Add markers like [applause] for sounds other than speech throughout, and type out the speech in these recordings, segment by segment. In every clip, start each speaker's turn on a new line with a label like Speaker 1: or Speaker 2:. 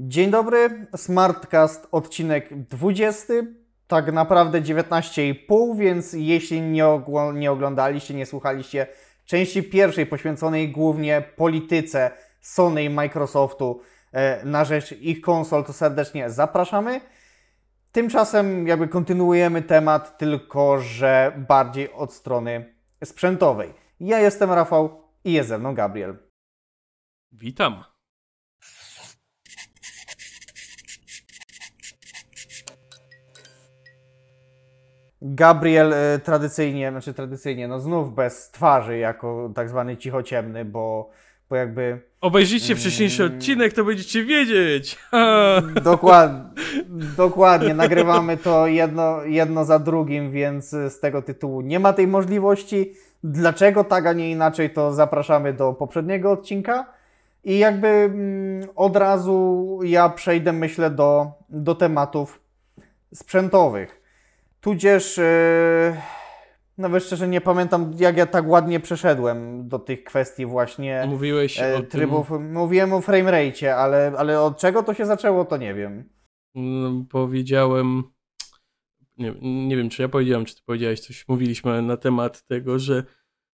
Speaker 1: Dzień dobry, Smartcast, odcinek 20, tak naprawdę 19,5, więc jeśli nie, ogło- nie oglądaliście, nie słuchaliście części pierwszej poświęconej głównie polityce Sony i Microsoftu e, na rzecz ich konsol, to serdecznie zapraszamy. Tymczasem jakby kontynuujemy temat, tylko że bardziej od strony sprzętowej. Ja jestem Rafał i jest ze mną Gabriel.
Speaker 2: Witam.
Speaker 1: Gabriel e, tradycyjnie, znaczy tradycyjnie, no znów bez twarzy, jako tak zwany cichociemny, bo, bo jakby
Speaker 2: Obejrzyjcie wcześniejszy
Speaker 1: Mm.
Speaker 2: odcinek, to będziecie wiedzieć. [laughs]
Speaker 1: Dokład, dokładnie nagrywamy to jedno, jedno za drugim, więc z tego tytułu nie ma tej możliwości. Dlaczego tak, a nie inaczej, to zapraszamy do poprzedniego odcinka. I jakby mm, od razu ja przejdę, myślę, do, do tematów sprzętowych. Tudzież, yy, nawet szczerze nie pamiętam, jak ja tak ładnie przeszedłem do tych kwestii właśnie
Speaker 2: Mówiłeś
Speaker 1: e,
Speaker 2: o
Speaker 1: trybów. Mówiłem o framerate, ale, ale od czego to się zaczęło, to nie wiem.
Speaker 2: tym, mm, powiedziałem, nie, nie wiem czy ja powiedziałem, czy ty powiedziałeś coś, mówiliśmy na temat tego, że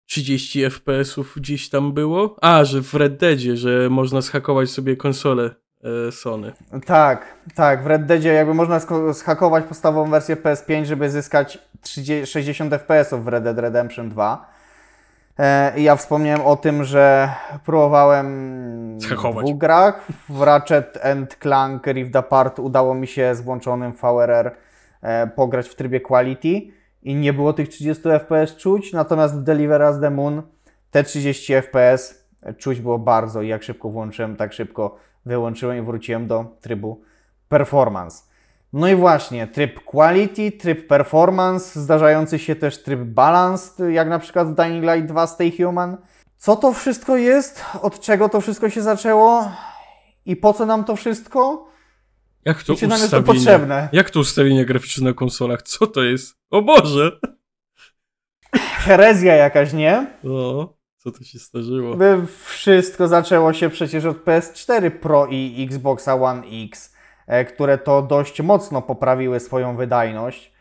Speaker 2: 30 FPS-ów gdzieś tam było. A, że w Red Deadzie, że można zhakować sobie konsolę e, Sony.
Speaker 1: Tak, tak. W Red Deadzie jakby można zhakować podstawową wersję PS5, żeby zyskać 30, 60 FPS w Red Dead Redemption 2. E, I ja wspomniałem o tym, że próbowałem w
Speaker 2: Zhakować.
Speaker 1: dwóch grach. W Ratchet and Clank Rift Apart udało mi się z włączonym VRR e, pograć w trybie quality i nie było tych 30 FPS czuć, natomiast w Deliver Us the Moon te 30 FPS czuć było bardzo i jak szybko włączyłem, tak szybko wyłączyłem i wróciłem do trybu performance. No i właśnie, tryb quality, tryb performance, zdarzający się też tryb balanced, jak na przykład w Dying Light 2 Stay Human. Co to wszystko jest? Od czego to wszystko się zaczęło? I po co nam to wszystko?
Speaker 2: Jak to
Speaker 1: I czy nam jest to
Speaker 2: ustawienie?
Speaker 1: potrzebne?
Speaker 2: Jak to ustawienie graficzne na konsolach? Co to jest? O Boże!
Speaker 1: Herezja jakaś, nie?
Speaker 2: O, co to się zdarzyło?
Speaker 1: By Wszystko zaczęło się przecież od PS4 Pro i Xboxa One X, e, które to dość mocno poprawiły swoją wydajność.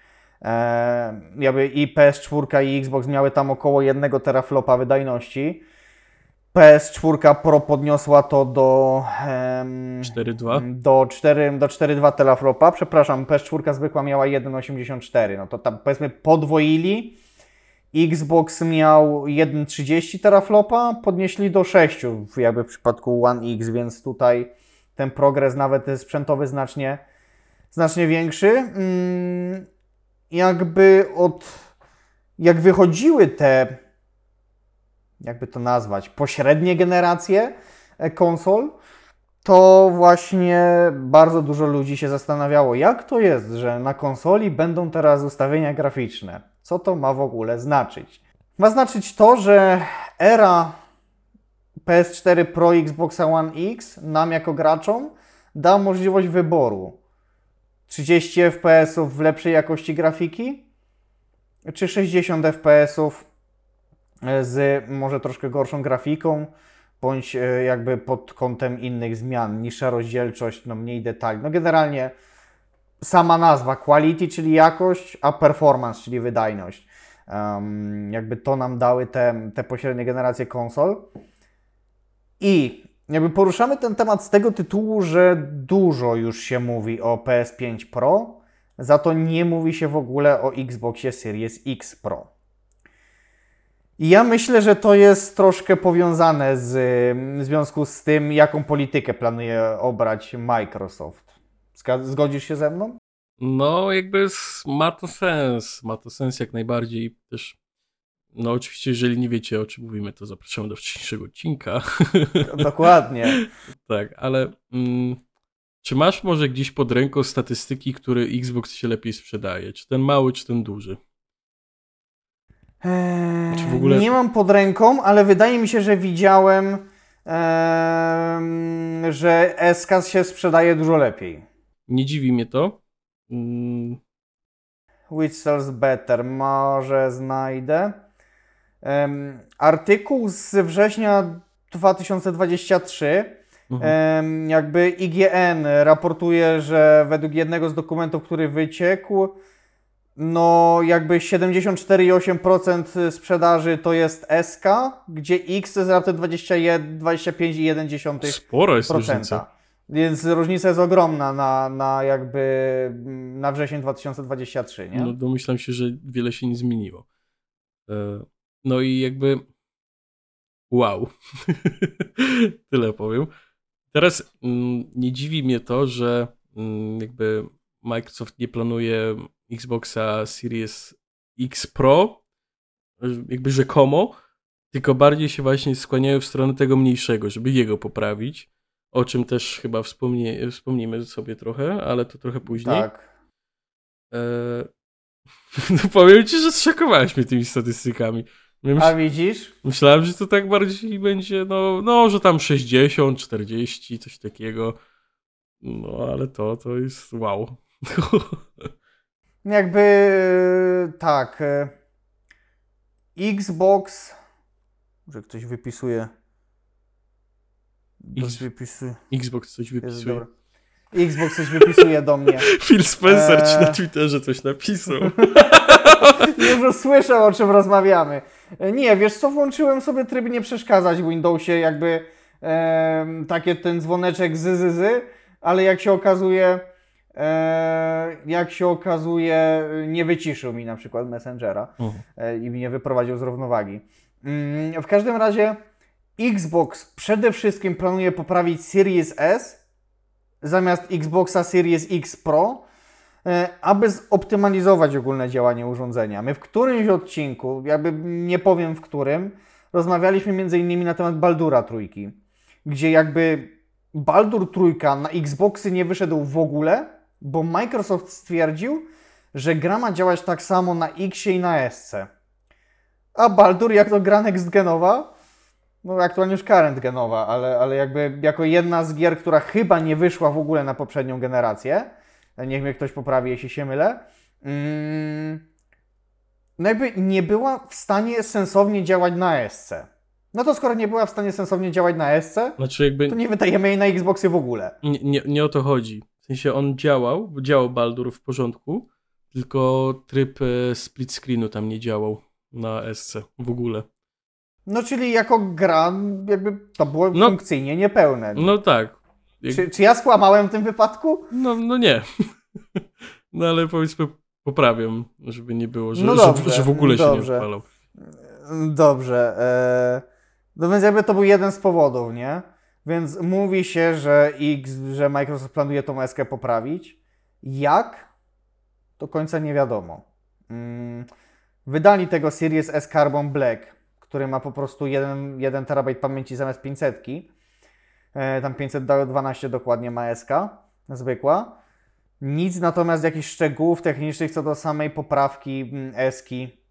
Speaker 1: E, jakby I PS4 i Xbox miały tam około 1 teraflopa wydajności. PS4 Pro podniosła to do, em,
Speaker 2: 4.2?
Speaker 1: do 4 do 4,2 teraflopa. Przepraszam, PS4 zwykła miała 1,84. No to tam powiedzmy podwoili. Xbox miał 1,30 teraflopa, podnieśli do 6 w, jakby w przypadku One X, więc tutaj ten progres nawet sprzętowy znacznie, znacznie większy. Mm, jakby od, jak wychodziły te, jakby to nazwać, pośrednie generacje e, konsol, to właśnie bardzo dużo ludzi się zastanawiało, jak to jest, że na konsoli będą teraz ustawienia graficzne. Co to ma w ogóle znaczyć? Ma znaczyć to, że era PS4 Pro i Xboxa One X nam jako graczom da możliwość wyboru 30 FPS w lepszej jakości grafiki, czy 60 FPS z może troszkę gorszą grafiką, bądź e, jakby pod kątem innych zmian, niższa rozdzielczość, no mniej detali. No generalnie sama nazwa quality, czyli jakość, a performance, czyli wydajność. Em, jakby to nam dały te, te pośrednie generacje konsol. I jakby poruszamy ten temat z tego tytułu, że dużo już się mówi o PS5 Pro, za to nie mówi się w ogóle o Xboxie Series X Pro. I ja myślę, że to jest troszkę powiązane z, w związku z tym, jaką politykę planuje obrać Microsoft. Zgodzisz się ze mną?
Speaker 2: No, jakby ma to sens. Ma to sens jak najbardziej. Też, no, oczywiście, jeżeli nie wiecie o czym mówimy, to zapraszam do wcześniejszego odcinka. [laughs]
Speaker 1: Dokładnie. [laughs]
Speaker 2: tak, ale mm, czy masz może gdzieś pod ręką statystyki, który Xbox się lepiej sprzedaje? Czy ten mały, czy ten duży?
Speaker 1: Eee,
Speaker 2: Czy w ogóle-
Speaker 1: Nie mam pod ręką, ale wydaje mi się, że widziałem, em, że SKS się sprzedaje dużo lepiej.
Speaker 2: Nie dziwi mnie to. Mm,
Speaker 1: Which sells better? Może znajdę. Em, artykuł z września 2023
Speaker 2: Mhm.
Speaker 1: Jakby IGN raportuje, że według jednego z dokumentów, który wyciekł, no jakby 74,8% sprzedaży to jest SK, gdzie X jest raptem 21 25,1%.
Speaker 2: Spora jest różnica.
Speaker 1: Więc różnica jest ogromna na, na jakby mm, na wrzesień 2023, nie?
Speaker 2: No domyślam się, że wiele się nie zmieniło. E, No i jakby wow. [laughs] Tyle powiem. Teraz mm, nie dziwi mnie to, że mm, jakby Microsoft nie planuje Xboxa Series X Pro, jakby rzekomo, tylko bardziej się właśnie skłaniają w stronę tego mniejszego, żeby jego poprawić. O czym też chyba wspomnie, wspomnimy sobie trochę, ale to trochę później.
Speaker 1: Tak.
Speaker 2: E, [laughs] No powiem ci, że zszokowałeś mnie tymi statystykami. Myśl,
Speaker 1: A widzisz?
Speaker 2: myślałem, że to tak bardziej będzie, no, no, że tam 60, 40, coś takiego. No, ale to, to jest wow.
Speaker 1: Jakby tak. e, Xbox. Może ktoś wypisuje.
Speaker 2: X-. Xbox coś wypisuje.
Speaker 1: Xbox coś wypisuje do mnie. [laughs]
Speaker 2: Phil Spencer ci
Speaker 1: Eee.
Speaker 2: na Twitterze coś napisał. [laughs]
Speaker 1: Już słyszę, o czym rozmawiamy. E, Nie, wiesz co, włączyłem sobie tryb nie przeszkadzać w Windowsie, jakby em, takie ten dzwoneczek z, z, z, ale jak się okazuje, e, jak się okazuje, nie wyciszył mi na przykład Messengera e, i mnie wyprowadził z równowagi. Mm, W każdym razie Xbox przede wszystkim planuje poprawić Series S zamiast Xboxa Series X Pro, e, aby zoptymalizować ogólne działanie urządzenia. My w którymś odcinku, jakby nie powiem w którym, rozmawialiśmy innymi na temat Baldura trójki, gdzie jakby Baldur trójka na Xboxy nie wyszedł w ogóle, bo Microsoft stwierdził, że gra ma działać tak samo na X i na SC. A Baldur, jak to gra next genowa, no aktualnie już current genowa, ale, ale jakby jako jedna z gier, która chyba nie wyszła w ogóle na poprzednią generację, niech mnie ktoś poprawi, jeśli się mylę, mm, no jakby nie była w stanie sensownie działać na SC. No to skoro nie była w stanie sensownie działać na SC,
Speaker 2: Znaczy
Speaker 1: to nie wydajemy jej na Xboxy w ogóle.
Speaker 2: nie, nie, nie o to chodzi. W sensie on działał, działał Baldur w porządku, tylko tryb e, split screenu tam nie działał na SC w ogóle.
Speaker 1: No czyli jako gra, jakby to było
Speaker 2: No.
Speaker 1: funkcyjnie niepełne.
Speaker 2: No tak. Jak-
Speaker 1: Czy, czy ja skłamałem w tym wypadku?
Speaker 2: No, no nie. [laughs] No ale powiedzmy poprawiam, żeby nie było, że,
Speaker 1: No
Speaker 2: że,
Speaker 1: dobrze,
Speaker 2: że w ogóle się
Speaker 1: dobrze.
Speaker 2: nie odpalał.
Speaker 1: Dobrze. E, no więc jakby to był jeden z powodów, nie? Więc mówi się, że X, że Microsoft planuje tą eskę poprawić. Jak? Do końca nie wiadomo. Mm, wydali tego Series S Carbon Black, który ma po prostu 1, 1 terabajt pamięci zamiast 500. E, tam 512 dokładnie ma SK, zwykła. Nic natomiast jakichś szczegółów technicznych co do samej poprawki mm, eski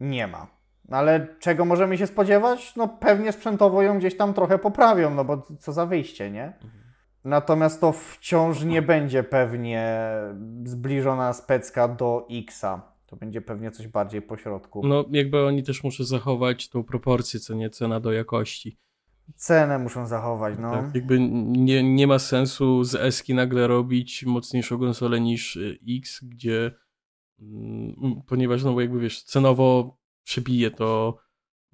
Speaker 1: nie ma. Ale czego możemy się spodziewać? No pewnie sprzętowo ją gdzieś tam trochę poprawią, no bo co za wyjście, nie? Natomiast to wciąż nie będzie pewnie zbliżona specka do Xa. To będzie pewnie coś bardziej po środku.
Speaker 2: No jakby oni też muszą zachować tą proporcję, co nie cena do jakości.
Speaker 1: Cenę muszą zachować, no.
Speaker 2: Tak, jakby nie, nie ma sensu z Eski nagle robić mocniejszą konsolę niż X, gdzie mm, ponieważ no bo jakby wiesz, cenowo przebije to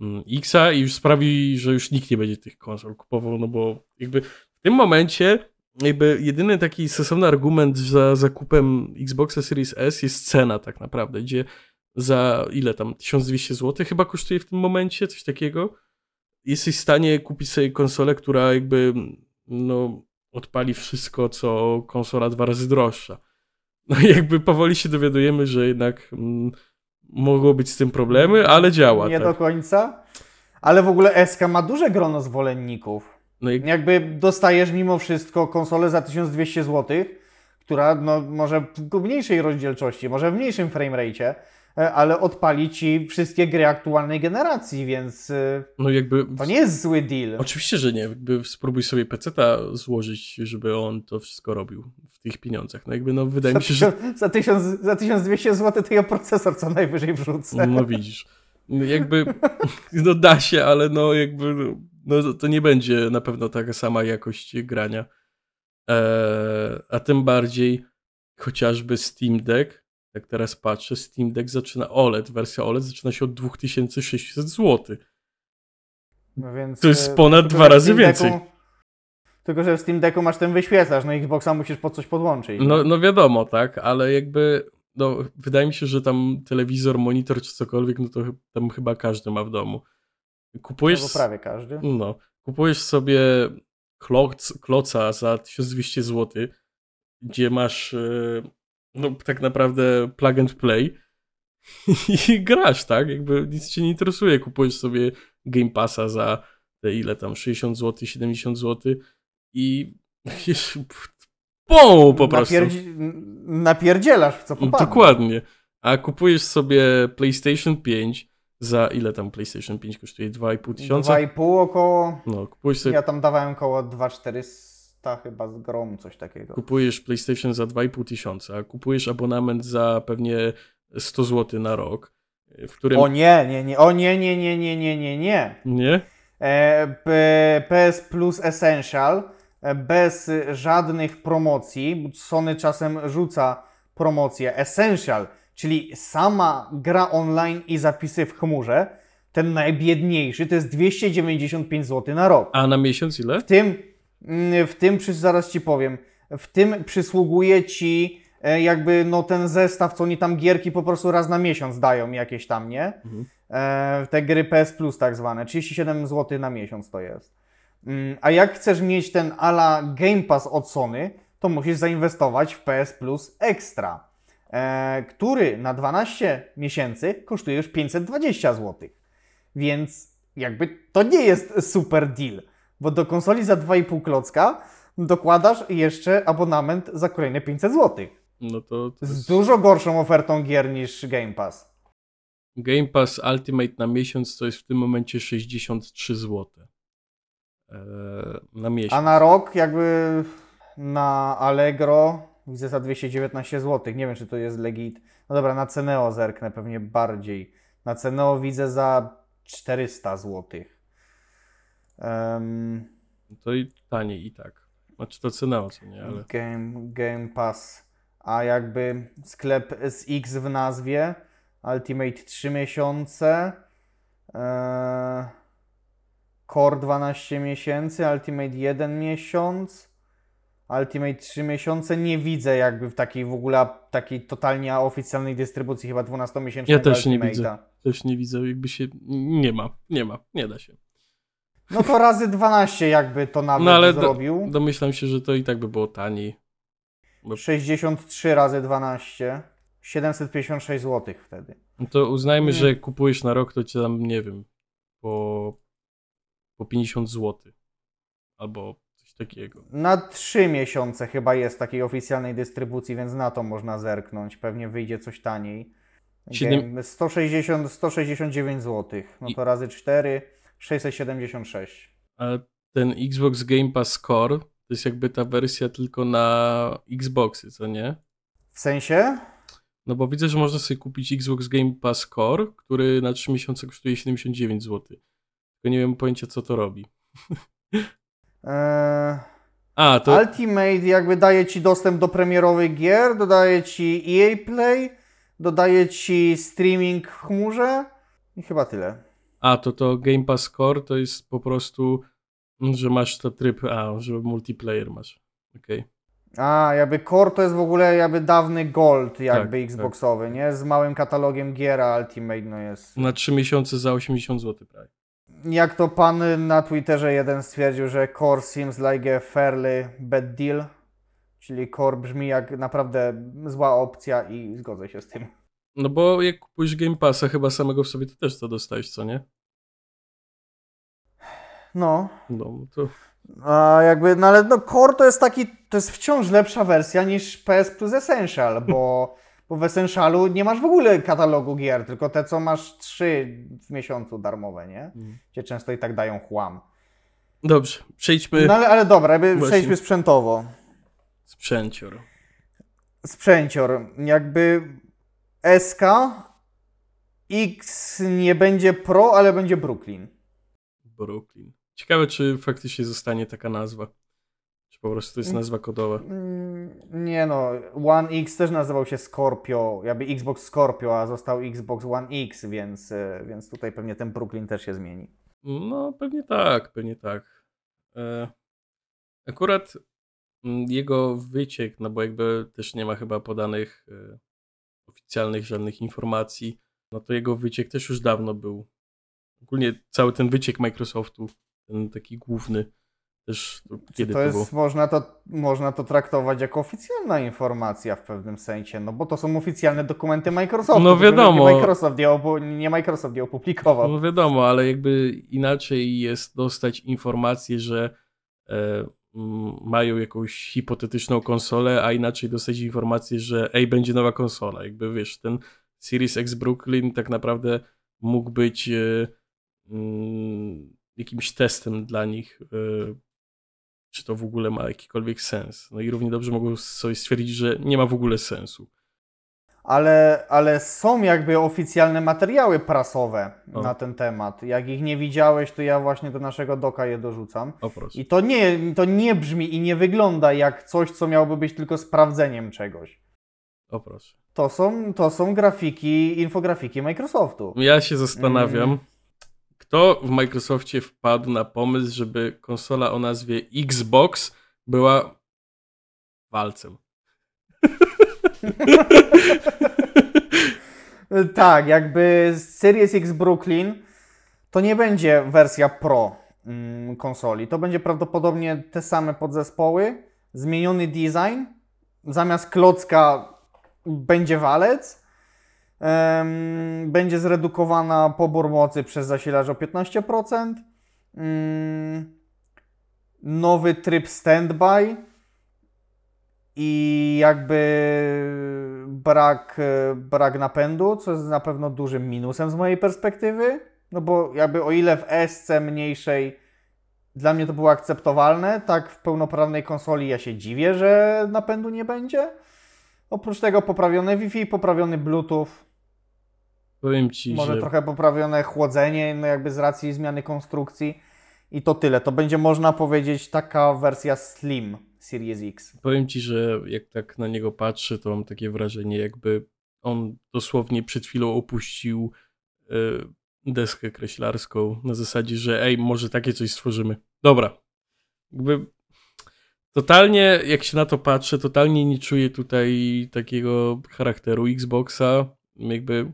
Speaker 2: mm, Xa i już sprawi, że już nikt nie będzie tych konsol kupował, no bo jakby w tym momencie jakby jedyny taki sensowny argument za zakupem Xboxa Series S jest cena tak naprawdę, gdzie za ile tam 1200 zł chyba kosztuje w tym momencie coś takiego. Jesteś w stanie kupić sobie konsolę, która jakby no odpali wszystko, co konsola dwa razy droższa. No i jakby powoli się dowiadujemy, że jednak mm, mogło być z tym problemy, ale działa.
Speaker 1: Nie
Speaker 2: tak.
Speaker 1: do końca. Ale w ogóle SK ma duże grono zwolenników.
Speaker 2: No i
Speaker 1: Jakby dostajesz mimo wszystko konsolę za 1200 zł, która no, może w mniejszej rozdzielczości, może w mniejszym framerate, e, ale odpali ci wszystkie gry aktualnej generacji, więc e,
Speaker 2: no jakby
Speaker 1: to nie jest zły deal.
Speaker 2: Oczywiście, że nie. Jakby spróbuj sobie peceta złożyć, żeby on to wszystko robił w tych pieniądzach. No jakby no wydaje
Speaker 1: Za,
Speaker 2: mi się, że
Speaker 1: tysiąc, za, tysiąc, za 1200 zł to ja procesor co najwyżej wrzucę.
Speaker 2: no widzisz. No Jakby, [laughs] no da się, ale no jakby, no to- nie będzie na pewno taka sama jakość grania. Eee, a tym bardziej chociażby Steam Deck, jak teraz patrzę, Steam Deck zaczyna OLED, wersja OLED zaczyna się od 2600 zł.
Speaker 1: No więc,
Speaker 2: To jest
Speaker 1: e,
Speaker 2: ponad dwa razy więcej.
Speaker 1: Decku- Tylko, że w Steam Decku masz ten wyświetlacz, no Xboxa musisz po coś podłączyć.
Speaker 2: No, no wiadomo, tak, ale jakby, no wydaje mi się, że tam telewizor, monitor czy cokolwiek, no to tam chyba każdy ma w domu. Kupujesz,
Speaker 1: Albo prawie każdy.
Speaker 2: no, kupujesz sobie kloc, kloca za 1200 zł, gdzie masz, e, no tak naprawdę plug and play [laughs] i grasz, tak, jakby nic cię nie interesuje. Kupujesz sobie Game Passa za te ile tam, 60 zł, 70 zł i [laughs] jest po, prostu.
Speaker 1: Napierdzi- napierdzielasz w co popadnie.
Speaker 2: Dokładnie. A kupujesz sobie PlayStation 5 za ile tam PlayStation 5 kosztuje? 2,5 tysiąca?
Speaker 1: 2,5 około.
Speaker 2: No, kupujesz sobie
Speaker 1: Ja tam dawałem około 2,400 chyba z grom, coś takiego.
Speaker 2: kupujesz PlayStation za 2,5 tysiąca, a kupujesz abonament za pewnie 100 zł na rok, w którym...
Speaker 1: O nie, nie, nie, o nie, nie, nie, nie, nie, nie, nie.
Speaker 2: Nie?
Speaker 1: E, PS Plus Essential bez żadnych promocji, bo Sony czasem rzuca promocję Essential, czyli sama gra online i zapisy w chmurze, ten najbiedniejszy to jest 295 zł na rok.
Speaker 2: A na miesiąc ile?
Speaker 1: W tym, mm, w tym zaraz ci powiem, w tym przysługuje ci e, jakby no ten zestaw, co oni tam gierki po prostu raz na miesiąc dają jakieś tam, nie?
Speaker 2: Mhm.
Speaker 1: E, te gry PS Plus tak zwane, 37 zł na miesiąc to jest. Mm, A jak chcesz mieć ten ala Game Pass od Sony, to musisz zainwestować w PS Plus Extra, e, który na 12 miesięcy kosztuje już 520 zł. Więc jakby to nie jest super deal, bo do konsoli za 2,5 klocka dokładasz jeszcze abonament za kolejne 500 zł.
Speaker 2: No to, to
Speaker 1: Z dużo gorszą ofertą gier niż Game Pass.
Speaker 2: Game Pass Ultimate na miesiąc to jest w tym momencie 63 zł. Na miesiąc.
Speaker 1: A na rok jakby na Allegro widzę za 219 zł. Nie wiem, czy to jest legit. No dobra, na Ceneo zerknę pewnie bardziej. Na Ceneo widzę za 400 zł. Um,
Speaker 2: To i taniej i tak. Znaczy to cena, co nie, ale...
Speaker 1: game, game Pass. A jakby sklep z X w nazwie. Ultimate 3 miesiące. Eee, Core 12 miesięcy. Ultimate 1 miesiąc. Ultimate 3 miesiące. Nie widzę jakby w takiej w ogóle takiej totalnie oficjalnej dystrybucji chyba 12-miesięcznego
Speaker 2: Ja też nie
Speaker 1: Ultimate'a.
Speaker 2: widzę. Też nie widzę, jakby się... Nie ma, nie ma, nie da się.
Speaker 1: No to razy 12 jakby to nawet
Speaker 2: No ale do,
Speaker 1: zrobił.
Speaker 2: domyślam się, że to i tak by było taniej.
Speaker 1: 63 razy 12. 756 zł wtedy.
Speaker 2: No to uznajmy,
Speaker 1: Nie.
Speaker 2: że kupujesz na rok, to cię tam, nie wiem, po, po 50 zł. Albo coś takiego.
Speaker 1: Na 3 miesiące chyba jest takiej oficjalnej dystrybucji, więc na to można zerknąć. Pewnie wyjdzie coś taniej. Game 160, 169 zł. No to razy 4, 676.
Speaker 2: A ten Xbox Game Pass Core to jest jakby ta wersja tylko na Xboxy, co nie?
Speaker 1: W sensie?
Speaker 2: No bo widzę, że można sobie kupić Xbox Game Pass Core, który na 3 miesiące kosztuje 79 zł. Tylko nie wiem pojęcia, co to robi.
Speaker 1: Eee,
Speaker 2: A, to
Speaker 1: Ultimate jakby daje ci dostęp do premierowych gier, dodaje ci EA Play, dodaje ci streaming w chmurze i chyba tyle.
Speaker 2: A, to to Game Pass Core to jest po prostu, że masz to tryb A, że multiplayer masz. Okej.
Speaker 1: A, jakby Core to jest w ogóle jakby dawny Gold jakby
Speaker 2: Tak,
Speaker 1: Xboxowy, nie? Z małym katalogiem gier, a Ultimate no jest...
Speaker 2: Na 3 miesiące za 80 zł prawie.
Speaker 1: Jak to pan na Twitterze jeden stwierdził, że Core seems like a fairly bad deal, czyli Core brzmi jak naprawdę zła opcja i zgodzę się z tym.
Speaker 2: No bo jak kupujesz Game Passa, chyba samego w sobie to też to dostajesz, co nie?
Speaker 1: No,
Speaker 2: No, to
Speaker 1: a jakby, no ale no Core to jest taki, to jest wciąż lepsza wersja niż PS Plus Essential, bo, [laughs] bo w Essentialu nie masz w ogóle katalogu gier, tylko te, co masz trzy w miesiącu darmowe, nie?
Speaker 2: Mhm.
Speaker 1: Gdzie często i tak dają chłam.
Speaker 2: Dobrze, przejdźmy
Speaker 1: No ale, ale dobra, jakby
Speaker 2: Właśnie.
Speaker 1: przejdźmy sprzętowo.
Speaker 2: sprzęcior.
Speaker 1: Sprzęcior, jakby SK X nie będzie Pro, ale będzie Brooklyn.
Speaker 2: Brooklyn. Ciekawe, czy faktycznie zostanie taka nazwa. Po prostu to jest nazwa kodowa.
Speaker 1: Mm, Nie no, One X też nazywał się Scorpio, jakby Xbox Scorpio, a został Xbox One X, więc, e, więc tutaj pewnie ten Brooklyn też się zmieni.
Speaker 2: No, pewnie tak, pewnie tak. E, akurat mm, jego wyciek, no bo jakby też nie ma chyba podanych e, oficjalnych żadnych informacji, no to jego wyciek też już dawno był. Ogólnie cały ten wyciek Microsoftu, ten taki główny, kiedy
Speaker 1: to
Speaker 2: to,
Speaker 1: jest,
Speaker 2: było?
Speaker 1: można, to, można to traktować jako oficjalna informacja w pewnym sensie, no bo to są oficjalne dokumenty Microsoftu.
Speaker 2: No wiadomo.
Speaker 1: Nie Microsoft je, nie Microsoft je opublikował.
Speaker 2: No wiadomo, ale jakby inaczej jest dostać informację, że e, mają jakąś hipotetyczną konsolę, a inaczej dostać informację, że ej, będzie nowa konsola. Jakby wiesz, ten Series X Brooklyn tak naprawdę mógł być e, mm, jakimś testem dla nich, e, czy to w ogóle ma jakikolwiek sens. No i równie dobrze mogą sobie stwierdzić, że nie ma w ogóle sensu.
Speaker 1: Ale, ale są jakby oficjalne materiały prasowe
Speaker 2: O.
Speaker 1: na ten temat. Jak ich nie widziałeś, to ja właśnie do naszego doka je dorzucam.
Speaker 2: O.
Speaker 1: I to nie, to nie brzmi i nie wygląda jak coś, co miałoby być tylko sprawdzeniem czegoś.
Speaker 2: O proszę.
Speaker 1: To są, to są grafiki, infografiki Microsoftu.
Speaker 2: Ja się zastanawiam,
Speaker 1: Mm.
Speaker 2: Kto w Microsoftie wpadł na pomysł, żeby konsola o nazwie Xbox była walcem. [laughs]
Speaker 1: Tak, jakby Series X Brooklyn to nie będzie wersja Pro mm, konsoli. To będzie prawdopodobnie te same podzespoły, zmieniony design. Zamiast klocka będzie walec. Będzie zredukowana pobór mocy przez zasilacz o 15%. Mm, nowy tryb standby i jakby brak, e, brak napędu, co jest na pewno dużym minusem z mojej perspektywy. No bo jakby o ile w SC mniejszej dla mnie to było akceptowalne, tak w pełnoprawnej konsoli ja się dziwię, że napędu nie będzie. Oprócz tego poprawione Wi-Fi, poprawiony Bluetooth,
Speaker 2: Powiem ci,
Speaker 1: może
Speaker 2: że
Speaker 1: trochę poprawione chłodzenie, no jakby z racji zmiany konstrukcji. I to tyle. To będzie można powiedzieć taka wersja Slim Series X.
Speaker 2: powiem ci, że jak tak na niego patrzę, to mam takie wrażenie, jakby on dosłownie przed chwilą opuścił e, deskę kreślarską na zasadzie, że ej, może takie coś stworzymy. Dobra. Jakby totalnie, jak się na to patrzę, totalnie nie czuję tutaj takiego charakteru Xboxa. Jakby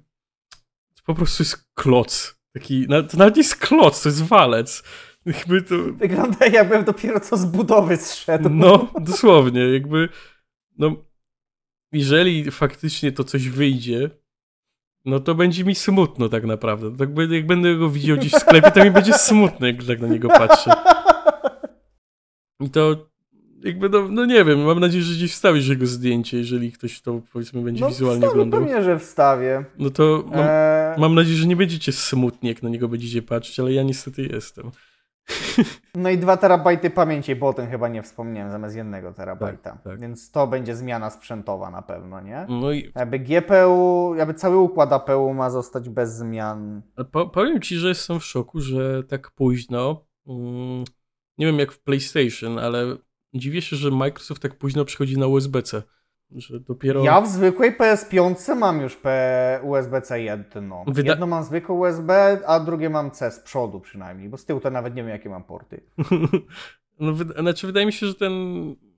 Speaker 2: po prostu jest kloc. Taki, to nawet nie jest kloc, to jest walec. Jakby to,
Speaker 1: Wygląda jakbym dopiero co z budowy zszedł.
Speaker 2: no, dosłownie, jakby, no, jeżeli faktycznie to coś wyjdzie, no to będzie mi smutno tak naprawdę. Tak, jak będę go widział gdzieś w sklepie, to mi będzie smutno, jak tak na niego patrzę. I to jakby, no, no nie wiem, mam nadzieję, że gdzieś wstawisz jego zdjęcie, jeżeli ktoś to powiedzmy będzie
Speaker 1: No
Speaker 2: wizualnie
Speaker 1: wstawię,
Speaker 2: oglądał.
Speaker 1: pewnie, że wstawię.
Speaker 2: No to mam,
Speaker 1: Eee,
Speaker 2: mam nadzieję, że nie będziecie smutni, jak na niego będziecie patrzeć, ale ja niestety jestem. [laughs]
Speaker 1: No i 2 terabajty pamięci, bo o tym chyba nie wspomniałem, zamiast 1 terabajta.
Speaker 2: Tak, tak.
Speaker 1: Więc to będzie zmiana sprzętowa na pewno, nie?
Speaker 2: No i
Speaker 1: Jakby GPU, jakby cały układ APU ma zostać bez zmian.
Speaker 2: Po, powiem ci, że jestem w szoku, że tak późno. Mm, nie wiem jak w PlayStation, ale dziwię się, że Microsoft tak późno przychodzi na USB-C. Że dopiero.
Speaker 1: Ja w zwykłej PS5 mam już USB-C jedno.
Speaker 2: Wyda-
Speaker 1: Jedno mam zwykłe USB, a drugie mam C z przodu przynajmniej, bo z tyłu to nawet nie wiem jakie mam porty. [laughs]
Speaker 2: no, wyda- znaczy, wydaje mi się, że ten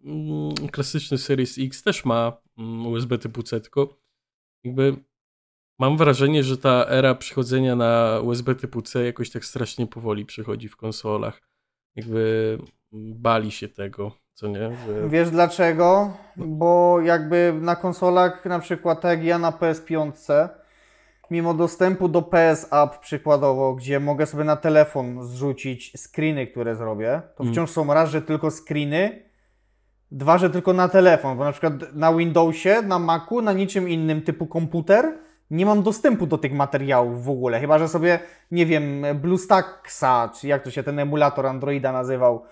Speaker 2: mm, klasyczny Series X też ma mm, USB typu C, tylko jakby mam wrażenie, że ta era przechodzenia na USB typu C jakoś tak strasznie powoli przychodzi w konsolach. Jakby bali się tego, co nie? Że...
Speaker 1: Wiesz dlaczego? Bo jakby na konsolach, na przykład tak jak ja na PS5, mimo dostępu do PS App przykładowo, gdzie mogę sobie na telefon zrzucić screeny, które zrobię, to
Speaker 2: Mm.
Speaker 1: wciąż są raz, że tylko screeny, dwa, że tylko na telefon, bo na przykład na Windowsie, na Macu, na niczym innym typu komputer nie mam dostępu do tych materiałów w ogóle, chyba że sobie, nie wiem, BlueStacksa, czy jak to się ten emulator Androida nazywał,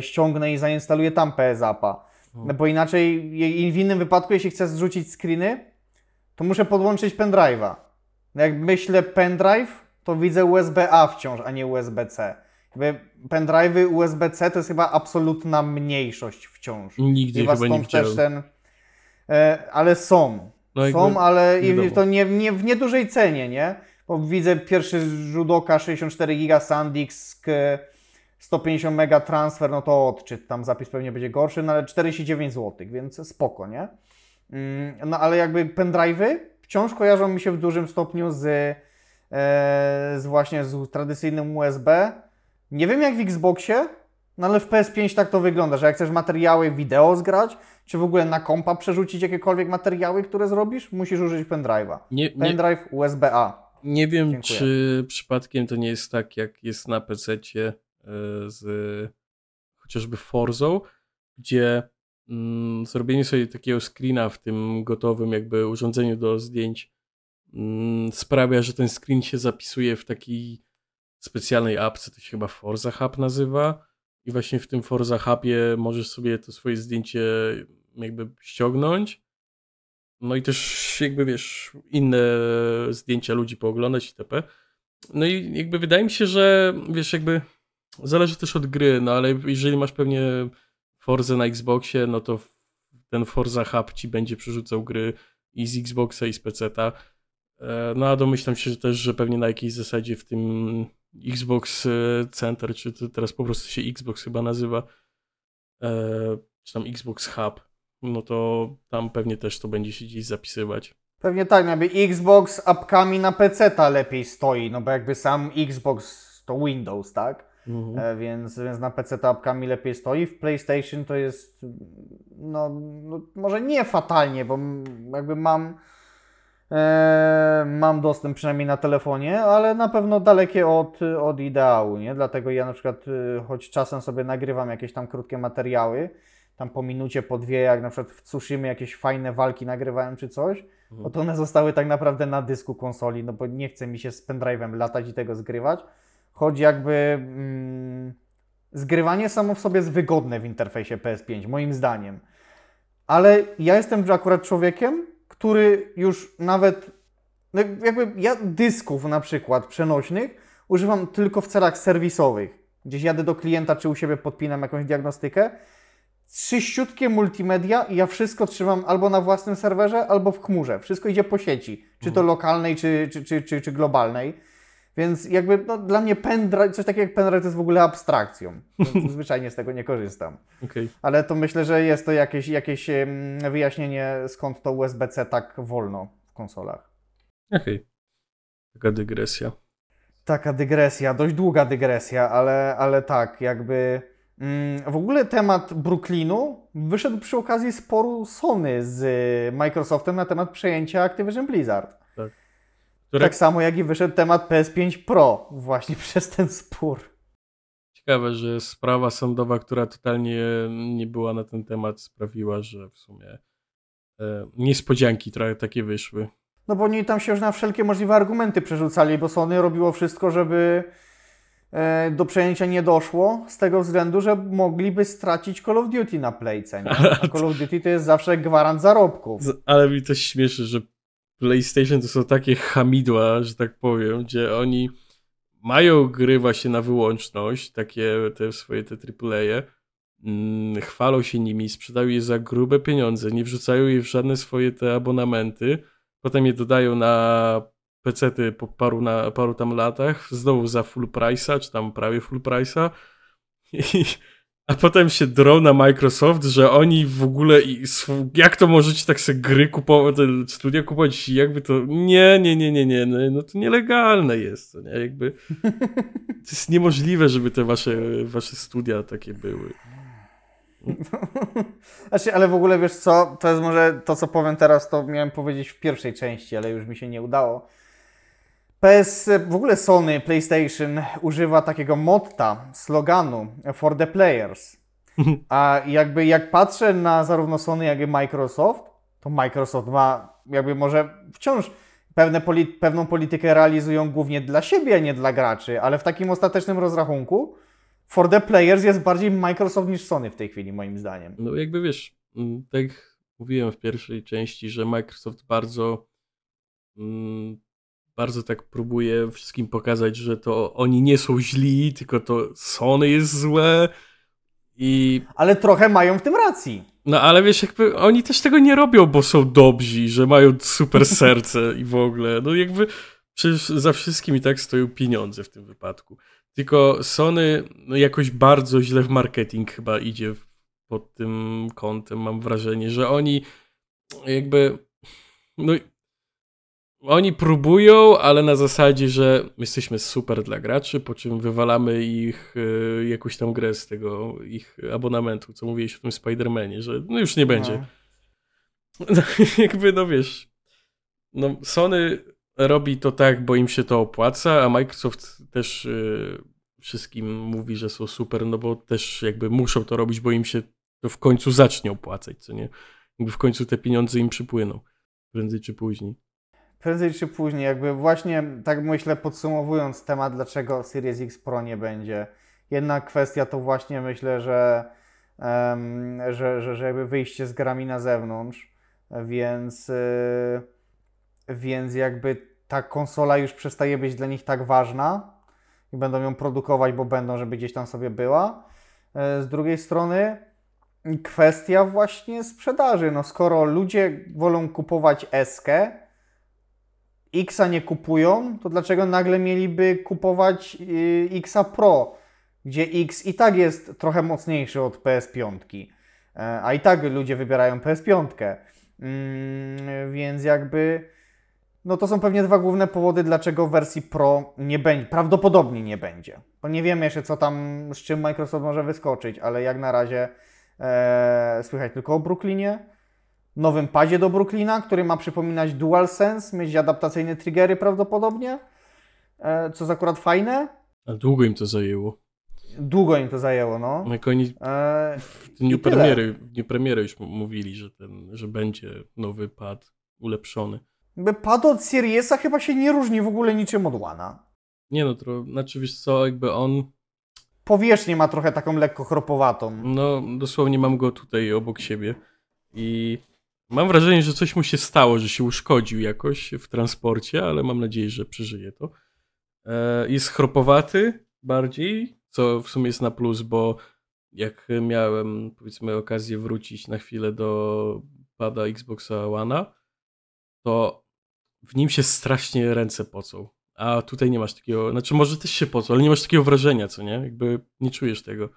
Speaker 1: ściągnę i zainstaluję tam PS Appa. No bo inaczej w innym wypadku, jeśli chcę zrzucić screeny, to muszę podłączyć pendrive'a. Jak myślę pendrive, to widzę USB-A wciąż, a nie USB-C. Pendrive'y USB-C to jest chyba absolutna mniejszość wciąż.
Speaker 2: Nigdy
Speaker 1: Chyba
Speaker 2: nie
Speaker 1: też ten... E, ale są.
Speaker 2: No
Speaker 1: są, ale to nie, nie w niedużej cenie, nie? Bo widzę pierwszy rzut oka 64 giga SanDisk, e, 150 mega transfer, no to odczyt, tam zapis pewnie będzie gorszy, no ale 49 zł, więc spoko, nie? Mm, No ale jakby pendrive'y wciąż kojarzą mi się w dużym stopniu z, e, z właśnie z tradycyjnym USB. Nie wiem jak w Xboxie, no ale w PS5 tak to wygląda, że jak chcesz materiały wideo zgrać, czy w ogóle na kompa przerzucić jakiekolwiek materiały, które zrobisz, musisz użyć pendrive'a.
Speaker 2: Nie, nie,
Speaker 1: Pendrive USB-A.
Speaker 2: nie wiem,
Speaker 1: Dziękuję.
Speaker 2: czy przypadkiem to nie jest tak, jak jest na PC-cie z chociażby Forzą, gdzie mm, zrobienie sobie takiego screena w tym gotowym jakby urządzeniu do zdjęć mm, sprawia, że ten screen się zapisuje w takiej specjalnej apce, to się chyba Forza Hub nazywa i właśnie w tym Forza Hubie możesz sobie to swoje zdjęcie jakby ściągnąć no i też jakby wiesz, inne zdjęcia ludzi pooglądać itp. No i jakby wydaje mi się, że wiesz, jakby zależy też od gry, no ale jeżeli masz pewnie Forza na Xboxie, no to ten Forza Hub ci będzie przerzucał gry i z Xboxa i z PC-ta. E, No a domyślam się że też, że pewnie na jakiejś zasadzie w tym Xbox e, Center, czy to teraz po prostu się Xbox chyba nazywa, e, czy tam Xbox Hub, no to tam pewnie też to będzie się gdzieś zapisywać.
Speaker 1: Pewnie tak, no jakby Xbox apkami na PC-ta lepiej stoi, no bo jakby sam Xbox to Windows, tak?
Speaker 2: Mhm.
Speaker 1: E, więc, więc na PC apkami lepiej stoi. W PlayStation to jest, no, no może nie fatalnie, bo jakby mam, e, mam dostęp przynajmniej na telefonie, ale na pewno dalekie od, od ideału, nie? Dlatego ja na przykład, e, choć czasem sobie nagrywam jakieś tam krótkie materiały, tam po minucie, po dwie, jak na przykład w Tsushima jakieś fajne walki nagrywałem czy coś, no to one zostały tak naprawdę na dysku konsoli, no bo nie chce mi się z pendrive'em latać i tego zgrywać. Choć jakby mm, zgrywanie samo w sobie jest wygodne w interfejsie PS5, moim zdaniem. Ale ja jestem akurat człowiekiem, który już nawet, no jakby ja dysków na przykład przenośnych używam tylko w celach serwisowych. Gdzieś jadę do klienta, czy u siebie podpinam jakąś diagnostykę. Trzyściutkie multimedia i ja wszystko trzymam albo na własnym serwerze, albo w chmurze. Wszystko idzie po sieci, czy to lokalnej, czy, czy, czy, czy, czy globalnej. Więc jakby no, dla mnie pendrive, coś takiego jak pendrive to jest w ogóle abstrakcją. [laughs] Zwyczajnie z tego nie korzystam.
Speaker 2: Okej.
Speaker 1: Ale to myślę, że jest to jakieś, jakieś wyjaśnienie, skąd to USB-C tak wolno w konsolach.
Speaker 2: Okej. Taka dygresja.
Speaker 1: Taka dygresja, dość długa dygresja, ale, ale tak, jakby. Mm, w ogóle temat Brooklynu wyszedł przy okazji sporu Sony z Microsoftem na temat przejęcia Activision Blizzard.
Speaker 2: Które,
Speaker 1: Tak samo jak i wyszedł temat PS5 Pro właśnie [laughs] przez ten spór.
Speaker 2: Ciekawe, że sprawa sądowa, która totalnie nie była na ten temat, sprawiła, że w sumie e, niespodzianki trochę takie wyszły.
Speaker 1: No bo oni tam się już na wszelkie możliwe argumenty przerzucali, bo Sony robiło wszystko, żeby e, do przejęcia nie doszło, z tego względu, że mogliby stracić Call of Duty na playce. Nie? [laughs] A Call of Duty to jest zawsze gwarant zarobków.
Speaker 2: Ale mi to śmieszy, że PlayStation to są takie hamidła, że tak powiem, gdzie oni mają gry właśnie na wyłączność, takie te swoje te AAA, mm, chwalą się nimi, sprzedają je za grube pieniądze, nie wrzucają je w żadne swoje te abonamenty, potem je dodają na pecety po paru, na, paru tam latach, znowu za full price'a, czy tam prawie full price'a. [laughs] I a potem się drą na Microsoft, że oni w ogóle. Jak to możecie tak sobie gry kupować, te studia kupować? Jakby to. Nie, nie, nie, nie, nie. No, no to nielegalne jest. To, nie? Jakby. [laughs] To jest niemożliwe, żeby te wasze, wasze studia takie były. [laughs]
Speaker 1: Znaczy, ale w ogóle wiesz co, to jest może to, co powiem teraz, to miałem powiedzieć w pierwszej części, ale już mi się nie udało. PS, w ogóle Sony, PlayStation używa takiego motta, sloganu for the players. [laughs] A jakby jak patrzę na zarówno Sony, jak i Microsoft, to Microsoft ma jakby może wciąż pewne poli pewną politykę realizują głównie dla siebie, a nie dla graczy, ale w takim ostatecznym rozrachunku for the players jest bardziej Microsoft niż Sony w tej chwili, moim zdaniem.
Speaker 2: No jakby wiesz, mm, tak mówiłem w pierwszej części, że Microsoft bardzo mm, bardzo tak próbuje wszystkim pokazać, że to oni nie są źli, tylko to Sony jest złe i
Speaker 1: Ale trochę mają w tym racji.
Speaker 2: no ale wiesz, jakby oni też tego nie robią, bo są dobrzy, że mają super [laughs] serce i w ogóle. No jakby przecież za wszystkim i tak stoją pieniądze w tym wypadku. Tylko Sony no jakoś bardzo źle w marketing chyba idzie pod tym kątem, mam wrażenie, że oni jakby no oni próbują, ale na zasadzie, że jesteśmy super dla graczy, po czym wywalamy ich y, jakąś tam grę z tego ich abonamentu, co mówiłeś o tym Spider-Manie, że no już nie będzie.
Speaker 1: No.
Speaker 2: No, [laughs] jakby, no wiesz, no Sony robi to tak, bo im się to opłaca, a Microsoft też y, wszystkim mówi, że są super, no bo też jakby muszą to robić, bo im się to w końcu zacznie opłacać, co nie? Jakby w końcu te pieniądze im przypłyną, prędzej czy później.
Speaker 1: Prędzej czy później, jakby właśnie tak myślę, podsumowując temat, dlaczego Series X Pro nie będzie. Jedna kwestia to właśnie myślę, że, em, że, że, że jakby wyjście z grami na zewnątrz, więc, y, więc jakby ta konsola już przestaje być dla nich tak ważna i będą ją produkować, bo będą, żeby gdzieś tam sobie była. E, Z drugiej strony kwestia właśnie sprzedaży. No skoro ludzie wolą kupować Eskę, Xa nie kupują, to dlaczego nagle mieliby kupować y, Xa Pro, gdzie X i tak jest trochę mocniejszy od PS5, e, a i tak ludzie wybierają PS5. Mm, więc jakby, no to są pewnie dwa główne powody, dlaczego wersji Pro nie będzie, prawdopodobnie nie będzie. Bo nie wiemy jeszcze, co tam, z czym Microsoft może wyskoczyć, ale jak na razie e, słychać tylko o Brooklynie nowym padzie do Brooklyna, który ma przypominać DualSense, mieć adaptacyjne triggery prawdopodobnie, e, co jest akurat fajne.
Speaker 2: A długo im to zajęło.
Speaker 1: Długo im to zajęło, no.
Speaker 2: Jak oni
Speaker 1: E,
Speaker 2: w dniu premiery, w dniu premiery już mówili, że, ten, że będzie nowy pad ulepszony.
Speaker 1: jakby pad od Seriesa chyba się nie różni w ogóle niczym od One'a.
Speaker 2: Nie no, to znaczy wiesz co, jakby on,
Speaker 1: Powierzchnię ma trochę taką lekko chropowatą.
Speaker 2: no dosłownie mam go tutaj obok siebie i mam wrażenie, że coś mu się stało, że się uszkodził jakoś w transporcie, ale mam nadzieję, że przeżyje to. E, jest chropowaty bardziej, co w sumie jest na plus, bo jak miałem powiedzmy okazję wrócić na chwilę do pada Xboxa One'a, to w nim się strasznie ręce pocą. A tutaj nie masz takiego, znaczy może też się pocą, ale nie masz takiego wrażenia, co nie? Jakby nie czujesz tego.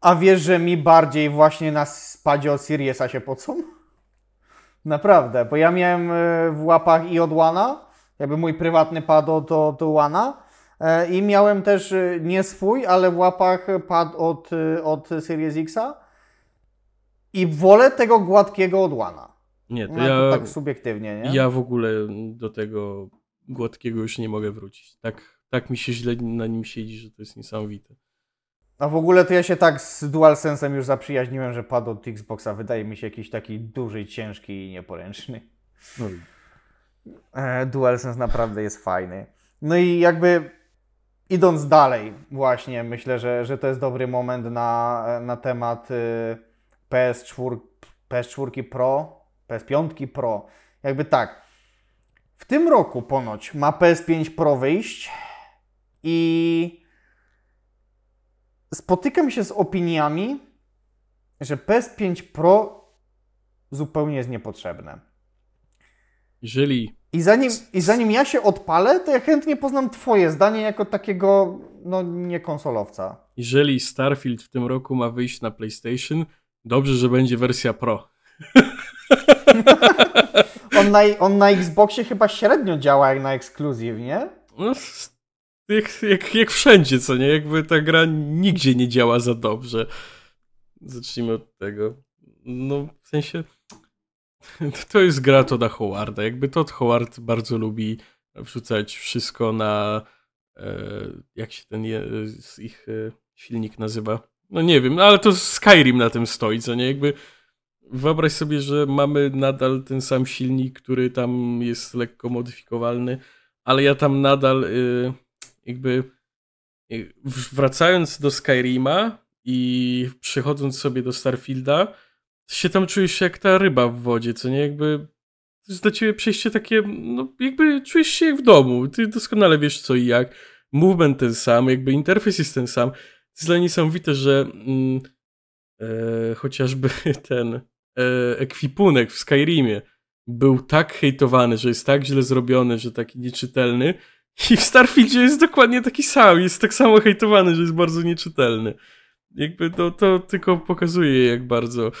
Speaker 1: A wiesz, że mi bardziej właśnie na spadzie od Seriesa się pocą? Naprawdę, bo ja miałem e, w łapach i od One'a, jakby mój prywatny pad od, od One'a e, i miałem też e, nie swój, ale w łapach pad od, od Series X'a i wolę tego gładkiego od One'a.
Speaker 2: Nie, to
Speaker 1: No,
Speaker 2: ja,
Speaker 1: to tak subiektywnie, nie?
Speaker 2: ja w ogóle do tego gładkiego już nie mogę wrócić. Tak, tak mi się źle na nim siedzi, że to jest niesamowite.
Speaker 1: A w ogóle to ja się tak z DualSense'em już zaprzyjaźniłem, że pad od Xboxa wydaje mi się jakiś taki duży, ciężki i nieporęczny.
Speaker 2: No,
Speaker 1: E, DualSense naprawdę jest fajny. No i jakby idąc dalej, właśnie myślę, że, że to jest dobry moment na, na temat y, PS4, PS4 Pro, PS5 Pro. Jakby tak. W tym roku ponoć ma PS5 Pro wyjść i spotykam się z opiniami, że PS5 Pro zupełnie jest niepotrzebne.
Speaker 2: jeżeli
Speaker 1: I zanim, I zanim ja się odpalę, to ja chętnie poznam Twoje zdanie jako takiego, no, niekonsolowca.
Speaker 2: jeżeli Starfield w tym roku ma wyjść na PlayStation, dobrze, że będzie wersja Pro. [laughs]
Speaker 1: On na, on na Xboxie chyba średnio działa jak na ekskluzyw, nie?
Speaker 2: No, jak, jak, jak wszędzie, co nie? Jakby ta gra nigdzie nie działa za dobrze. Zacznijmy od tego. No, w sensie. [laughs] To jest gra Toda Howarda. Jakby Todd Howard bardzo lubi wrzucać wszystko na. E, jak się ten ich e, silnik nazywa? No nie wiem, no ale to Skyrim na tym stoi, co nie? Jakby. Wyobraź sobie, że mamy nadal ten sam silnik, który tam jest lekko modyfikowalny, ale ja tam nadal y, jakby w- wracając do Skyrima i przychodząc sobie do Starfielda, się tam czujesz jak ta ryba w wodzie, co nie? Jakby jest dla ciebie przejście takie, no jakby czujesz się jak w domu, ty doskonale wiesz co i jak, movement ten sam, jakby interfejs jest ten sam. To jest dla niesamowite, że mm, e, chociażby [laughs] ten e, ekwipunek w Skyrimie był tak hejtowany, że jest tak źle zrobiony, że taki nieczytelny i w Starfieldzie jest dokładnie taki sam, jest tak samo hejtowany, że jest bardzo nieczytelny. Jakby to, to tylko pokazuje, jak bardzo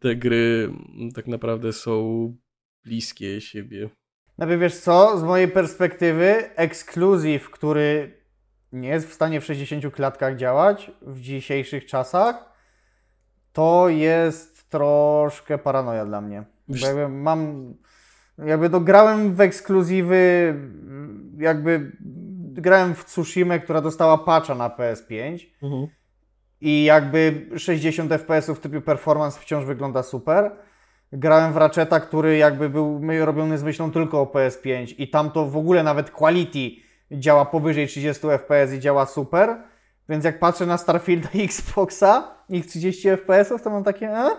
Speaker 2: te gry tak naprawdę są bliskie siebie.
Speaker 1: Najpierw wiesz co, z mojej perspektywy, ekskluzyw, który nie jest w stanie w 60 klatkach działać w dzisiejszych czasach, to jest troszkę paranoja dla mnie.
Speaker 2: Wiesz-
Speaker 1: Bo jakby jakby dograłem w ekskluzywy, jakby grałem w Tsushima, która dostała patcha na PS5 i jakby 60 fps w typie performance wciąż wygląda super. Grałem w Ratcheta, który jakby był robiony z myślą tylko o PS5 i tam to w ogóle nawet quality działa powyżej 30 fps i działa super. Więc jak patrzę na Starfielda i Xboxa, ich 30 fps, to mam takie, e?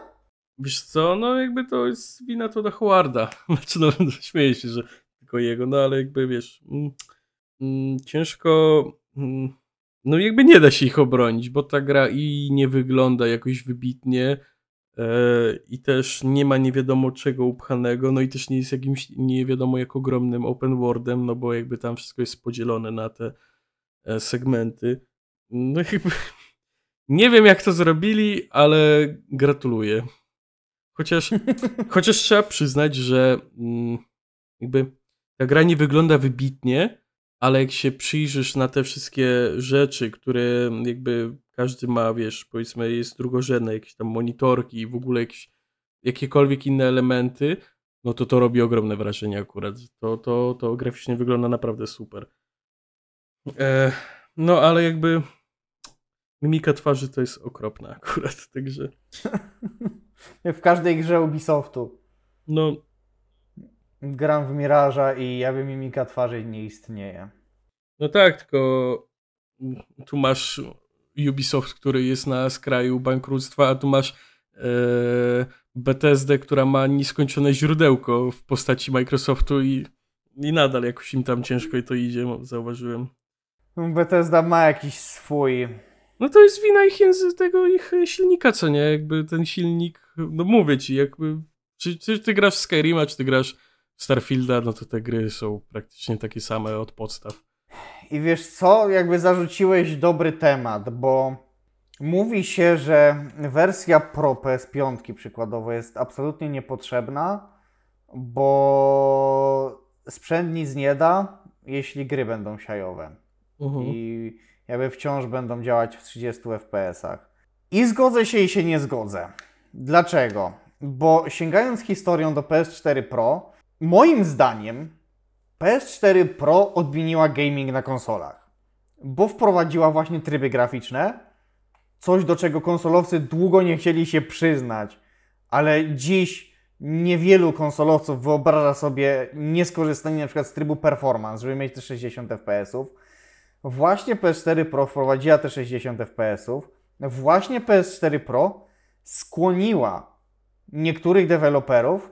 Speaker 2: Wiesz co, no jakby to jest wina to na Howarda. [laughs] Znaczy, no śmieję się, że tylko jego, no ale jakby wiesz, mm, mm, ciężko, mm, no jakby nie da się ich obronić, bo ta gra i nie wygląda jakoś wybitnie e, i też nie ma nie wiadomo czego upchanego, no i też nie jest jakimś nie wiadomo jak ogromnym open worldem, no bo jakby tam wszystko jest podzielone na te e, segmenty. No jakby [laughs] nie wiem jak to zrobili, ale gratuluję. Chociaż, chociaż trzeba przyznać, że mm, jakby ta gra nie wygląda wybitnie, ale jak się przyjrzysz na te wszystkie rzeczy, które jakby każdy ma, wiesz, powiedzmy jest drugorzędne, jakieś tam monitorki i w ogóle jakieś, jakiekolwiek inne elementy, no to to robi ogromne wrażenie akurat. To, to, to graficznie wygląda naprawdę super. E, no ale jakby mimika twarzy to jest okropna akurat, [laughs] także [laughs]
Speaker 1: w każdej grze Ubisoftu.
Speaker 2: no
Speaker 1: Gram w Miraża i jakby mimika twarzy nie istnieje.
Speaker 2: No tak, tylko tu masz Ubisoft, który jest na skraju bankructwa, a tu masz e, Bethesdę, która ma nieskończone źródełko w postaci Microsoftu i, i nadal jakoś im tam ciężko i to idzie, zauważyłem.
Speaker 1: Bethesda ma jakiś swój
Speaker 2: No to jest wina ich języ- tego ich silnika, co nie? Jakby ten silnik, no mówię ci, jakby czy, czy ty grasz w Skyrima, czy ty grasz w Starfielda, no to te gry są praktycznie takie same od podstaw.
Speaker 1: I wiesz co, jakby zarzuciłeś dobry temat, bo mówi się, że wersja Pro PS5 przykładowo jest absolutnie niepotrzebna, bo sprzęt nic nie da, jeśli gry będą siajowe
Speaker 2: Mhm.
Speaker 1: i jakby wciąż będą działać w 30 FPS-ach. I zgodzę się i się nie zgodzę. Dlaczego? Bo sięgając historią do PS4 Pro, moim zdaniem PS4 Pro odmieniła gaming na konsolach, bo wprowadziła właśnie tryby graficzne, coś do czego konsolowcy długo nie chcieli się przyznać, ale dziś niewielu konsolowców wyobraża sobie nieskorzystanie na przykład z trybu performance, żeby mieć te 60 FPS-ów. Właśnie PS4 Pro wprowadziła te 60 FPS-ów. Właśnie PS4 Pro skłoniła niektórych deweloperów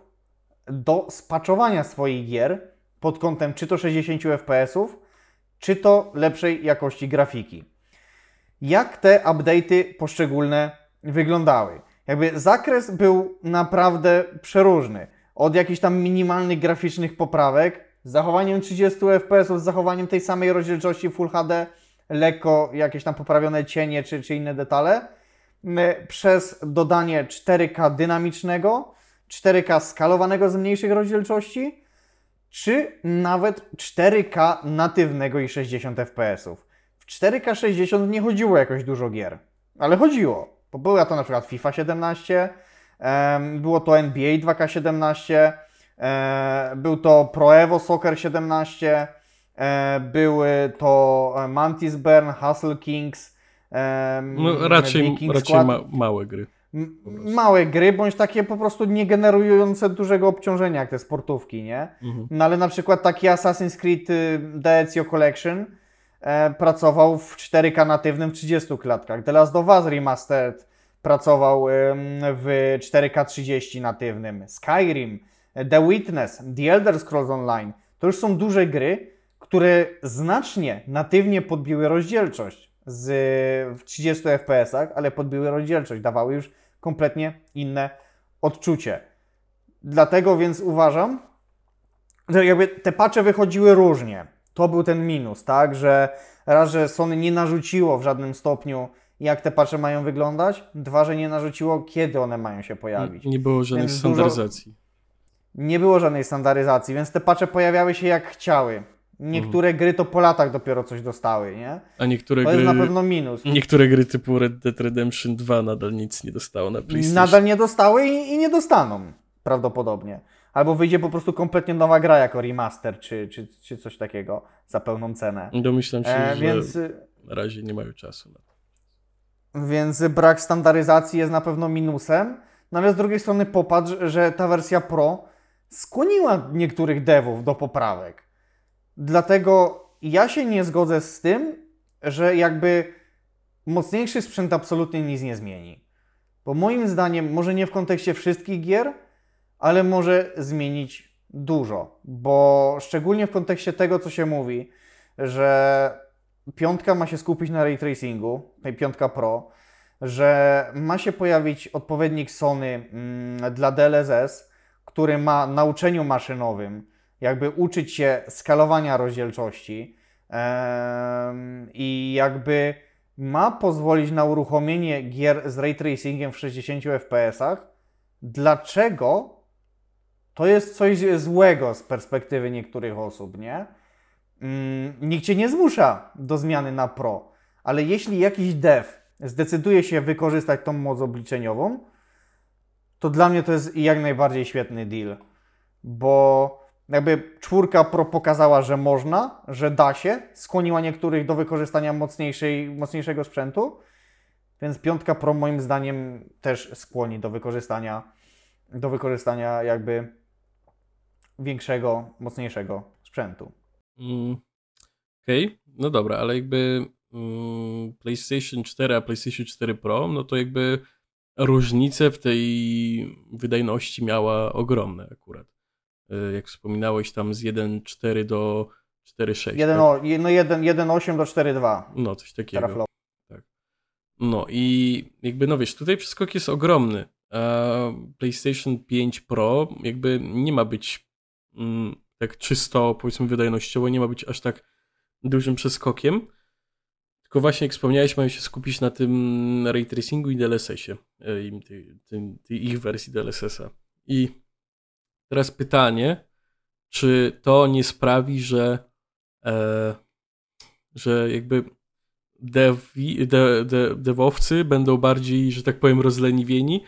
Speaker 1: do spaczowania swoich gier pod kątem czy to 60 FPS-ów, czy to lepszej jakości grafiki. Jak te update'y poszczególne wyglądały? Jakby zakres był naprawdę przeróżny. Od jakichś tam minimalnych graficznych poprawek, z zachowaniem 30 FPS, z zachowaniem tej samej rozdzielczości Full HD, lekko jakieś tam poprawione cienie czy, czy inne detale, przez dodanie 4K dynamicznego, 4K skalowanego z mniejszych rozdzielczości, czy nawet 4K natywnego i 60 FPS. W 4K 60 nie chodziło jakoś dużo gier, ale chodziło. Bo była to na przykład FIFA 17, em, było to NBA 2K17, e, był to Pro Evo Soccer 17, e, były to e, Mantis Burn, Hustle Kings,
Speaker 2: No raczej,
Speaker 1: Viking
Speaker 2: raczej ma, małe gry.
Speaker 1: Małe gry, bądź takie po prostu nie generujące dużego obciążenia, jak te sportówki, nie?
Speaker 2: Mhm.
Speaker 1: No ale na przykład taki Assassin's Creed y, The Ezio Collection e, pracował w 4K natywnym w 30 klatkach. The Last of Us Remastered pracował ym, w 4K 30 natywnym. Skyrim The Witness, The Elder Scrolls Online, to już są duże gry, które znacznie natywnie podbiły rozdzielczość z w 30 FPS-ach, ale podbiły rozdzielczość, dawały już kompletnie inne odczucie. Dlatego więc uważam, że jakby te patche wychodziły różnie. To był ten minus, tak, że raz, że Sony nie narzuciło w żadnym stopniu, jak te patche mają wyglądać, dwa, że nie narzuciło, kiedy one mają się pojawić.
Speaker 2: Nie było żadnej
Speaker 1: Więc dużo-
Speaker 2: standaryzacji.
Speaker 1: Nie było żadnej standaryzacji, więc te patche pojawiały się jak chciały. Niektóre gry to po latach dopiero coś dostały, nie?
Speaker 2: A niektóre
Speaker 1: To
Speaker 2: gry,
Speaker 1: jest na pewno minus.
Speaker 2: niektóre gry typu Red Dead Redemption 2 nadal nic nie dostało na PlayStation.
Speaker 1: Nadal nie dostały i, i nie dostaną prawdopodobnie. Albo wyjdzie po prostu kompletnie nowa gra jako remaster, czy, czy, czy coś takiego za pełną cenę.
Speaker 2: Domyślam się,
Speaker 1: E,
Speaker 2: że
Speaker 1: więc,
Speaker 2: na razie nie mają czasu na to.
Speaker 1: więc brak standaryzacji jest na pewno minusem. No ale z drugiej strony popatrz, że ta wersja Pro skłoniła niektórych devów do poprawek. Dlatego ja się nie zgodzę z tym, że jakby mocniejszy sprzęt absolutnie nic nie zmieni. Bo moim zdaniem, może nie w kontekście wszystkich gier, ale może zmienić dużo. Bo szczególnie w kontekście tego, co się mówi, że piątka ma się skupić na ray tracingu, tej piątka Pro, że ma się pojawić odpowiednik Sony mm, dla DLSS, który ma nauczeniu maszynowym jakby uczyć się skalowania rozdzielczości i jakby ma pozwolić na uruchomienie gier z ray tracingiem w 60 fps-ach. Dlaczego to jest coś złego z perspektywy niektórych osób, nie? Mm, nikt cię nie zmusza do zmiany na Pro, ale jeśli jakiś dev zdecyduje się wykorzystać tą moc obliczeniową, to dla mnie to jest jak najbardziej świetny deal, bo jakby czwórka Pro pokazała, że można, że da się, skłoniła niektórych do wykorzystania mocniejszej, mocniejszego sprzętu, więc piątka Pro moim zdaniem też skłoni do wykorzystania, do wykorzystania jakby większego, mocniejszego sprzętu.
Speaker 2: Mm, Okej, no dobra, ale jakby mm, PlayStation 4 a PlayStation 4 Pro, no to jakby różnice w tej wydajności miała ogromne akurat. Y, Jak wspominałeś tam z 1.4 do 4.6.
Speaker 1: Jeden,
Speaker 2: tak?
Speaker 1: no 1, 1.8 do 4.2
Speaker 2: No, coś takiego.
Speaker 1: teraflop.
Speaker 2: No i jakby, no wiesz, tutaj przeskok jest ogromny. A PlayStation 5 Pro jakby nie ma być mm, tak czysto, powiedzmy, wydajnościowo, nie ma być aż tak dużym przeskokiem. Tylko właśnie, jak wspomniałeś, mają się skupić na tym ray tracingu i DLSS-ie, e, i tej, tej, tej ich wersji DLSS-a. I teraz pytanie, czy to nie sprawi, że, e, że jakby devi, de, de, devowcy będą bardziej, że tak powiem, rozleniwieni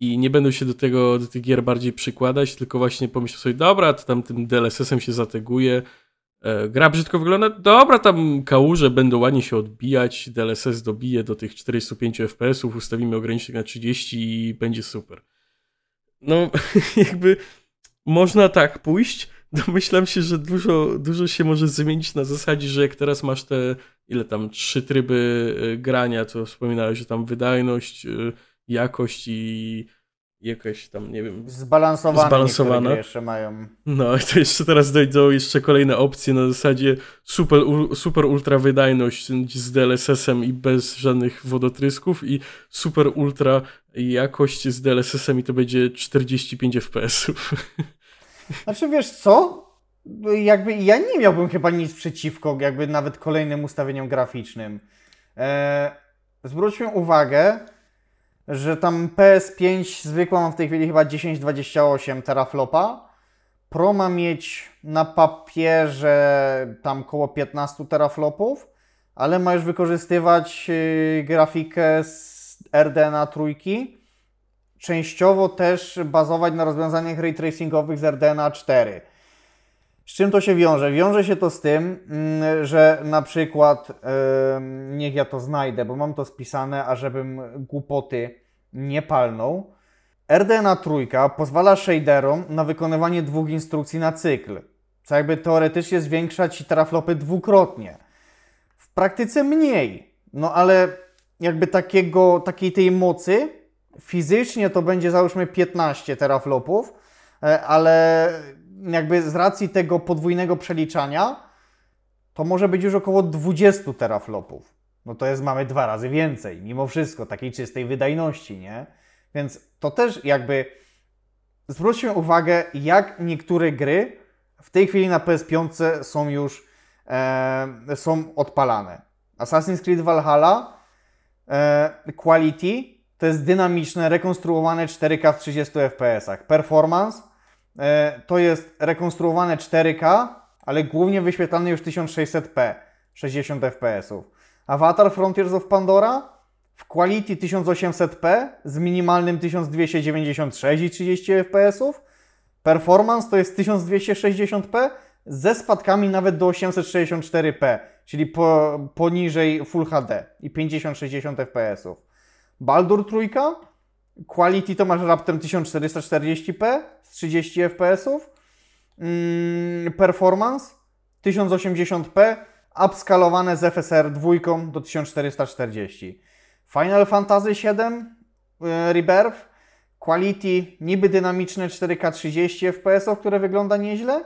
Speaker 2: i nie będą się do tego, do tych gier bardziej przykładać, tylko właśnie pomyślą sobie, dobra, to tam tym DLSS-em się zateguje, e, gra brzydko wygląda, dobra, tam kałuże będą ładnie się odbijać, DLSS dobije do tych 405 FPS-ów, ustawimy ogranicznik na 30 i będzie super. No, [laughs] jakby można tak pójść, [laughs] domyślam się, że dużo, dużo się może zmienić na zasadzie, że jak teraz masz te, ile tam, trzy tryby y, grania, co wspominałeś, że tam wydajność, y, jakość i jakaś tam, nie wiem,
Speaker 1: Zbalansowane,
Speaker 2: Zbalansowane.
Speaker 1: jeszcze mają.
Speaker 2: no i to jeszcze teraz dojdą jeszcze kolejne opcje na zasadzie super, super ultra wydajność z DLSS-em i bez żadnych wodotrysków i super ultra jakość z DLSS-em i to będzie 45 FPS-ów. [laughs]
Speaker 1: Znaczy wiesz co? Jakby ja nie miałbym chyba nic przeciwko jakby nawet kolejnym ustawieniom graficznym. E, zwróćmy uwagę, że tam PS5 zwykła mam w tej chwili chyba 1028 teraflopa. Pro ma mieć na papierze tam koło 15 teraflopów, ale ma już wykorzystywać y, grafikę z RDNA trójki częściowo też bazować na rozwiązaniach ray tracingowych z RDNA 4. Z czym to się wiąże? Wiąże się to z tym, mm, że na przykład, niech ja to znajdę, bo mam to spisane, a żebym głupoty nie palnął. RDNA trójka pozwala shaderom na wykonywanie dwóch instrukcji na cykl, co jakby teoretycznie zwiększa ci teraflopy dwukrotnie. W praktyce mniej, no ale jakby takiego, takiej tej mocy fizycznie to będzie załóżmy 15 teraflopów, e, ale jakby z racji tego podwójnego przeliczania, to może być już około 20 teraflopów. No to jest, mamy dwa razy więcej, mimo wszystko, takiej czystej wydajności, nie? Więc to też jakby zwróćmy uwagę, jak niektóre gry w tej chwili na PS5 są już e, są odpalane. Assassin's Creed Valhalla e, Quality to jest dynamiczne, rekonstruowane 4K w 30 fps. Performance e, to jest rekonstruowane 4K, ale głównie wyświetlane już 1600p, 60 fps. Avatar Frontiers of Pandora w Quality 1800p z minimalnym 1296 i 30 fps. Performance to jest 1260p ze spadkami nawet do 864p, czyli po, poniżej Full HD i 50-60 fps. Baldur trójka, Quality to masz raptem 1440p z 30 fps. Mm, performance 1080p, upskalowane z FSR 2 do 1440. Final Fantasy VII e, Rebirth, Quality niby dynamiczne 4K 30 fps, które wygląda nieźle.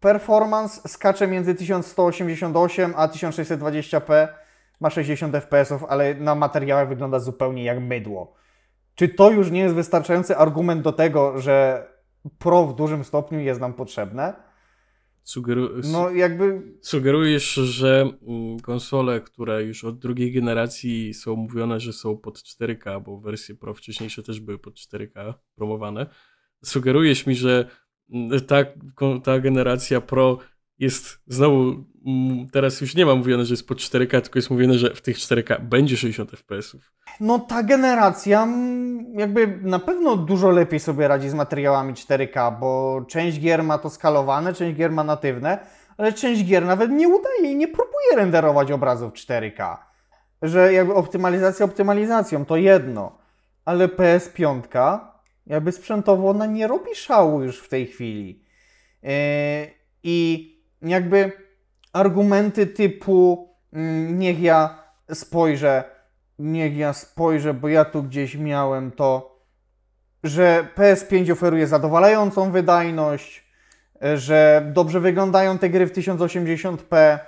Speaker 1: Performance skacze między 1188 a 1620p, ma 60 fps, ale na materiałach wygląda zupełnie jak mydło. Czy to już nie jest wystarczający argument do tego, że Pro w dużym stopniu jest nam potrzebne?
Speaker 2: Sugeru...
Speaker 1: No jakby
Speaker 2: Sugerujesz, że mm, konsole, które już od drugiej generacji są mówione, że są pod 4K, bo wersje Pro wcześniejsze też były pod 4K promowane. Sugerujesz mi, że mm, ta, ta generacja Pro jest znowu, mm, teraz już nie ma mówione, że jest pod 4K, tylko jest mówione, że w tych 4K będzie 60 FPS-ów.
Speaker 1: No ta generacja mm, jakby na pewno dużo lepiej sobie radzi z materiałami 4K, bo część gier ma to skalowane, część gier ma natywne, ale część gier nawet nie udaje i nie próbuje renderować obrazów 4K. Że jakby optymalizacja optymalizacją to jedno, ale PS5 jakby sprzętowo ona nie robi szału już w tej chwili. Yy, I jakby argumenty typu mm, niech ja spojrzę, niech ja spojrzę, bo ja tu gdzieś miałem to, że PS5 oferuje zadowalającą wydajność, e, że dobrze wyglądają te gry w 1080p,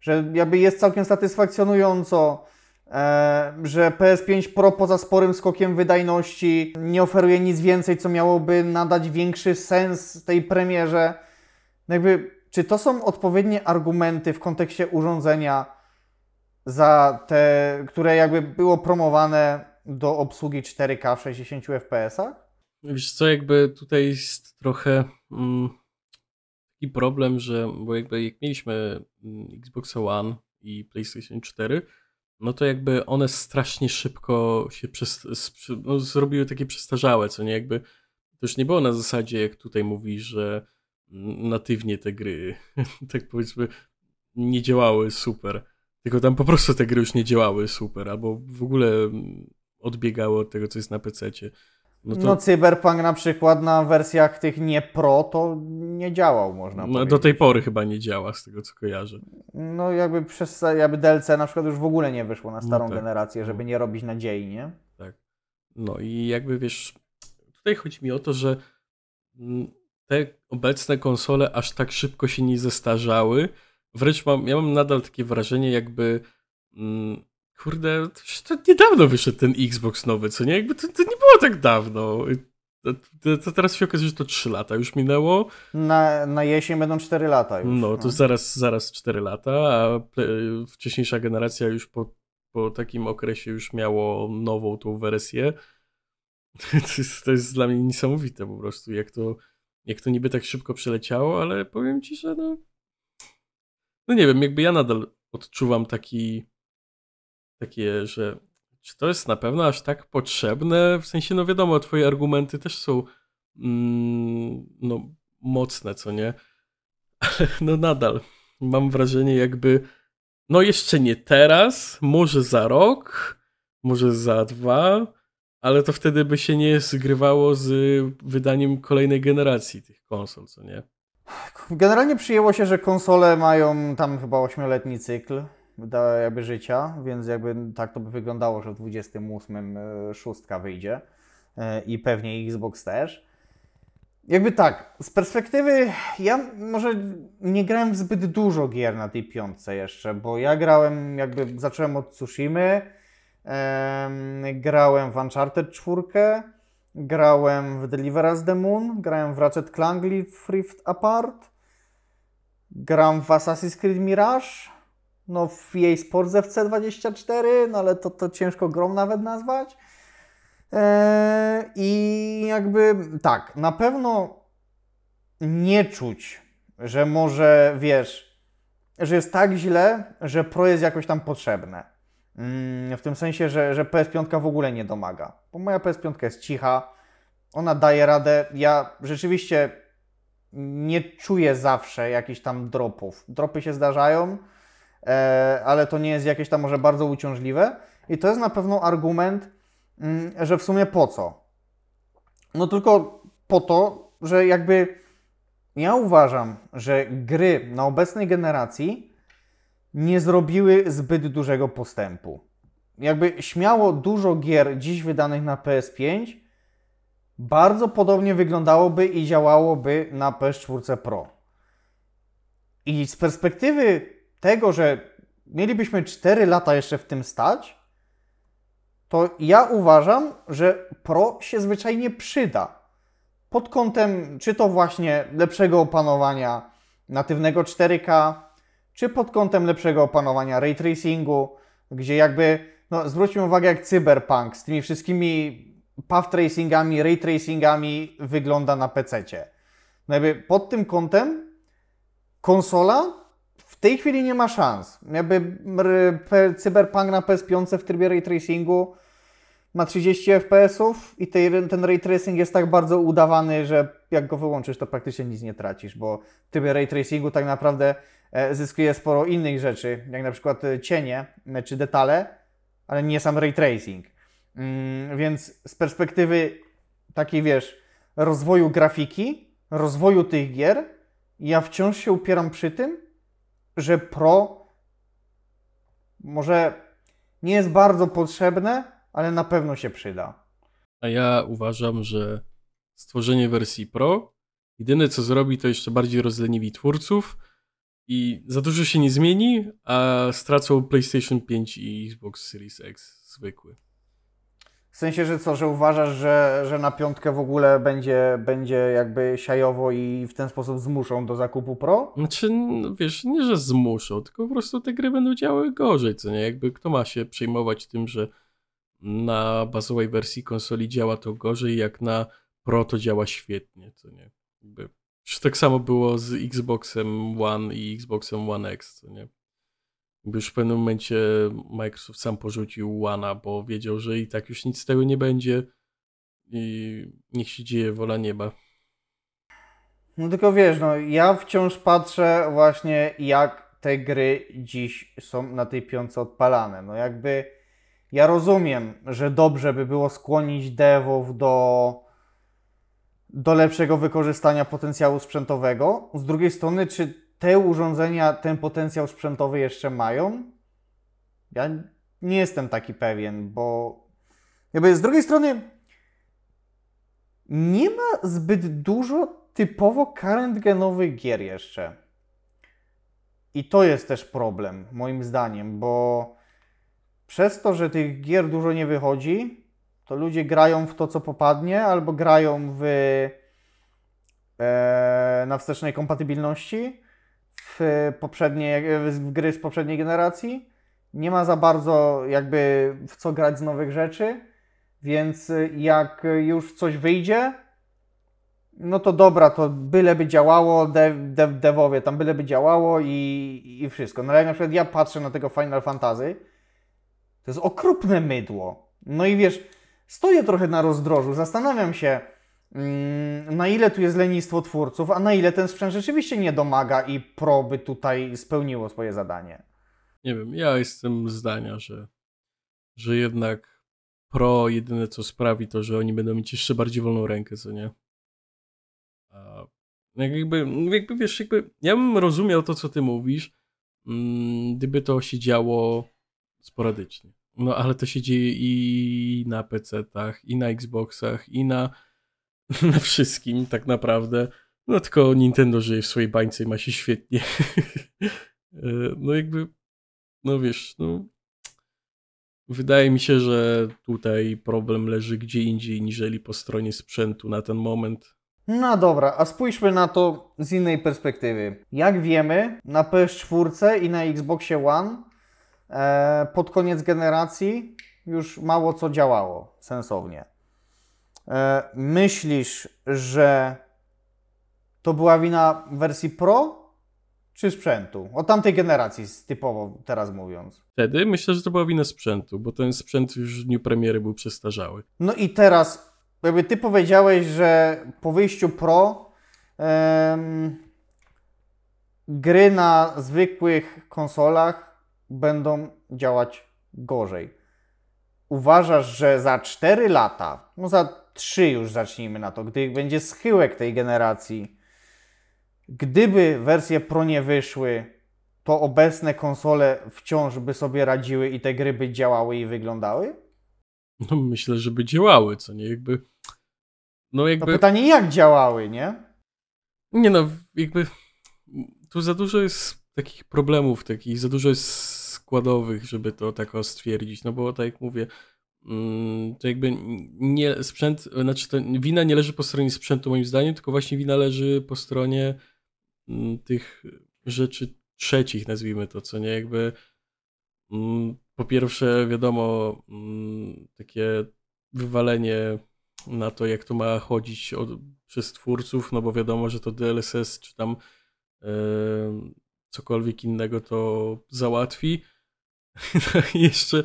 Speaker 1: że jakby jest całkiem satysfakcjonująco, e, że PS5 Pro poza sporym skokiem wydajności nie oferuje nic więcej, co miałoby nadać większy sens tej premierze. Jakby, czy to są odpowiednie argumenty w kontekście urządzenia, za te, które jakby było promowane do obsługi 4K w 60 fps?
Speaker 2: Wiesz co, jakby tutaj jest trochę mm, taki problem, że bo jakby jak mieliśmy mm, Xbox One i PlayStation 4, no to jakby one strasznie szybko się przez, no, zrobiły takie przestarzałe, co nie jakby to już nie było na zasadzie, jak tutaj mówi, że natywnie te gry, [laughs] tak powiedzmy, nie działały super. Tylko tam po prostu te gry już nie działały super, albo w ogóle mm, odbiegały od tego, co jest na PC-cie.
Speaker 1: No,
Speaker 2: No to
Speaker 1: Cyberpunk na przykład na wersjach tych nie pro to nie działał, można
Speaker 2: no,
Speaker 1: powiedzieć.
Speaker 2: do tej pory chyba nie działa, z tego co kojarzę.
Speaker 1: No jakby przez jakby DLC na przykład już w ogóle nie wyszło na starą
Speaker 2: No tak.
Speaker 1: generację, żeby nie robić nadziei, nie?
Speaker 2: No i jakby wiesz, tutaj chodzi mi o to, że mm, te obecne konsole aż tak szybko się nie zestarzały. Wręcz mam, ja mam nadal takie wrażenie, jakby. Mm, kurde, to, niedawno wyszedł ten Xbox nowy, co nie? Jakby to, to nie było tak dawno. To, to, teraz się okazuje, że to 3 lata już minęło.
Speaker 1: Na, na jesień będą 4 lata już.
Speaker 2: No, to zaraz, zaraz 4 lata, a wcześniejsza generacja już po, po takim okresie już miało nową tą wersję. [laughs] To jest, to jest dla mnie niesamowite po prostu, jak to, jak to niby tak szybko przeleciało, ale powiem ci, że no, no nie wiem, jakby ja nadal odczuwam taki, takie, że czy to jest na pewno aż tak potrzebne? W sensie, no wiadomo, twoje argumenty też są mm, no, mocne, co nie? [laughs] Ale no nadal mam wrażenie jakby, no jeszcze nie teraz, może za rok, może za dwa, ale to wtedy by się nie zgrywało z wydaniem kolejnej generacji tych konsol, co nie?
Speaker 1: Generalnie przyjęło się, że konsole mają tam chyba 8-letni cykl jakby życia, więc jakby tak to by wyglądało, że w 28 e, szóstka wyjdzie e, i pewnie Xbox też. Jakby tak, z perspektywy, ja może nie grałem zbyt dużo gier na tej piątce jeszcze, bo ja grałem, jakby zacząłem od Tsushimy, grałem w Uncharted 4, grałem w Deliver Us the Moon, grałem w Ratchet Clank Rift Apart, gram w Assassin's Creed Mirage, no w EA Sports FC24, no ale to, to ciężko grom nawet nazwać. I jakby tak, na pewno nie czuć, że może wiesz, że jest tak źle, że Pro jest jakoś tam potrzebne. Mm, W tym sensie, że, że PS5 w ogóle nie domaga. Bo moja PS5 jest cicha, ona daje radę. Ja rzeczywiście nie czuję zawsze jakichś tam dropów. Dropy się zdarzają, e, ale to nie jest jakieś tam może bardzo uciążliwe. I to jest na pewno argument, mm, że w sumie po co? No tylko po to, że jakby ja uważam, że gry na obecnej generacji nie zrobiły zbyt dużego postępu. Jakby śmiało dużo gier dziś wydanych na PS5 bardzo podobnie wyglądałoby i działałoby na PS4 Pro. I z perspektywy tego, że mielibyśmy 4 lata jeszcze w tym stać, to ja uważam, że Pro się zwyczajnie przyda. Pod kątem czy to właśnie lepszego opanowania natywnego 4K, czy pod kątem lepszego opanowania ray tracingu, gdzie jakby, no zwróćmy uwagę jak Cyberpunk z tymi wszystkimi path tracingami, ray tracingami wygląda na PC-cie. No jakby pod tym kątem konsola w tej chwili nie ma szans. Jakby Cyberpunk na PS5 w trybie ray tracingu ma 30 FPS-ów i ten ray tracing jest tak bardzo udawany, że jak go wyłączysz, to praktycznie nic nie tracisz, bo w trybie ray tracingu tak naprawdę zyskuje sporo innych rzeczy, jak na przykład e, cienie e, czy detale, ale nie sam ray tracing. Mm, więc z perspektywy takiej, wiesz, rozwoju grafiki, rozwoju tych gier, ja wciąż się upieram przy tym, że Pro może nie jest bardzo potrzebne, ale na pewno się przyda.
Speaker 2: A ja uważam, że stworzenie wersji Pro jedyne co zrobi, to jeszcze bardziej rozleniwi twórców i za dużo się nie zmieni, a stracą PlayStation 5 i Xbox Series X zwykły.
Speaker 1: W sensie, że co, że uważasz, że, że na piątkę w ogóle będzie, będzie jakby siajowo i w ten sposób zmuszą do zakupu Pro?
Speaker 2: Znaczy, no wiesz, nie, że zmuszą, tylko po prostu te gry będą działały gorzej, co nie? Jakby kto ma się przejmować tym, że na bazowej wersji konsoli działa to gorzej, jak na Pro to działa świetnie, co nie? Jakby, tak samo było z Xboxem One i Xboxem One X, nie? Już w pewnym momencie Microsoft sam porzucił One'a, bo wiedział, że i tak już nic z tego nie będzie i niech się dzieje wola nieba.
Speaker 1: No tylko wiesz, no ja wciąż patrzę właśnie jak te gry dziś są na tej piątce odpalane. No jakby ja rozumiem, że dobrze by było skłonić devów do, do lepszego wykorzystania potencjału sprzętowego. Z drugiej strony, czy te urządzenia ten potencjał sprzętowy jeszcze mają? Ja nie jestem taki pewien, bo jakby z drugiej strony nie ma zbyt dużo typowo current genowych gier jeszcze. I to jest też problem, moim zdaniem, bo przez to, że tych gier dużo nie wychodzi, to ludzie grają w to, co popadnie, albo grają w, e, na wstecznej kompatybilności w poprzednie, w gry z poprzedniej generacji. Nie ma za bardzo jakby w co grać z nowych rzeczy, więc jak już coś wyjdzie, no to dobra, to byleby działało, dev, dev, devowie tam byleby działało i, i wszystko. No ale na przykład ja patrzę na tego Final Fantasy, to jest okropne mydło. No i wiesz, stoję trochę na rozdrożu, zastanawiam się, mm, na ile tu jest lenistwo twórców, a na ile ten sprzęt rzeczywiście nie domaga i Pro by tutaj spełniło swoje zadanie.
Speaker 2: Nie wiem, ja jestem zdania, że, że jednak Pro jedyne co sprawi to, że oni będą mieć jeszcze bardziej wolną rękę, co nie? A jak jakby, jakby wiesz, jakby ja bym rozumiał to, co ty mówisz, mm, gdyby to się działo sporadycznie. No ale to się dzieje i na PC-tach, i na Xboxach, i na [laughs] na wszystkim tak naprawdę. No tylko Nintendo żyje w swojej bańce i ma się świetnie. [laughs] E, no jakby, no wiesz, no wydaje mi się, że tutaj problem leży gdzie indziej niżeli po stronie sprzętu na ten moment.
Speaker 1: No dobra, a spójrzmy na to z innej perspektywy. Jak wiemy, na PS4 i na Xboxie One pod koniec generacji już mało co działało sensownie. E, myślisz, że to była wina wersji Pro czy sprzętu? O tamtej generacji typowo teraz mówiąc.
Speaker 2: Wtedy myślę, że to była wina sprzętu, bo ten sprzęt już w dniu premiery był przestarzały.
Speaker 1: No i teraz, jakby ty powiedziałeś, że po wyjściu Pro em, gry na zwykłych konsolach będą działać gorzej. Uważasz, że za 4 lata, no za 3 już zacznijmy na to, gdy będzie schyłek tej generacji, gdyby wersje Pro nie wyszły, to obecne konsole wciąż by sobie radziły i te gry by działały i wyglądały?
Speaker 2: No myślę, że by działały, co nie? Jakby. No jakby.
Speaker 1: pytanie, jak działały, nie?
Speaker 2: Nie no, jakby. Tu za dużo jest takich problemów, takich, za dużo jest składowych, żeby to tak stwierdzić. No bo tak jak mówię, mm, to jakby nie sprzęt, znaczy wina nie leży po stronie sprzętu moim zdaniem, tylko właśnie wina leży po stronie mm, tych rzeczy trzecich, nazwijmy to, co nie jakby. mm, Po pierwsze, wiadomo, takie wywalenie na to, jak to ma chodzić od, przez twórców, no bo wiadomo, że to DLSS czy tam e, cokolwiek innego to załatwi. [laughs] Jeszcze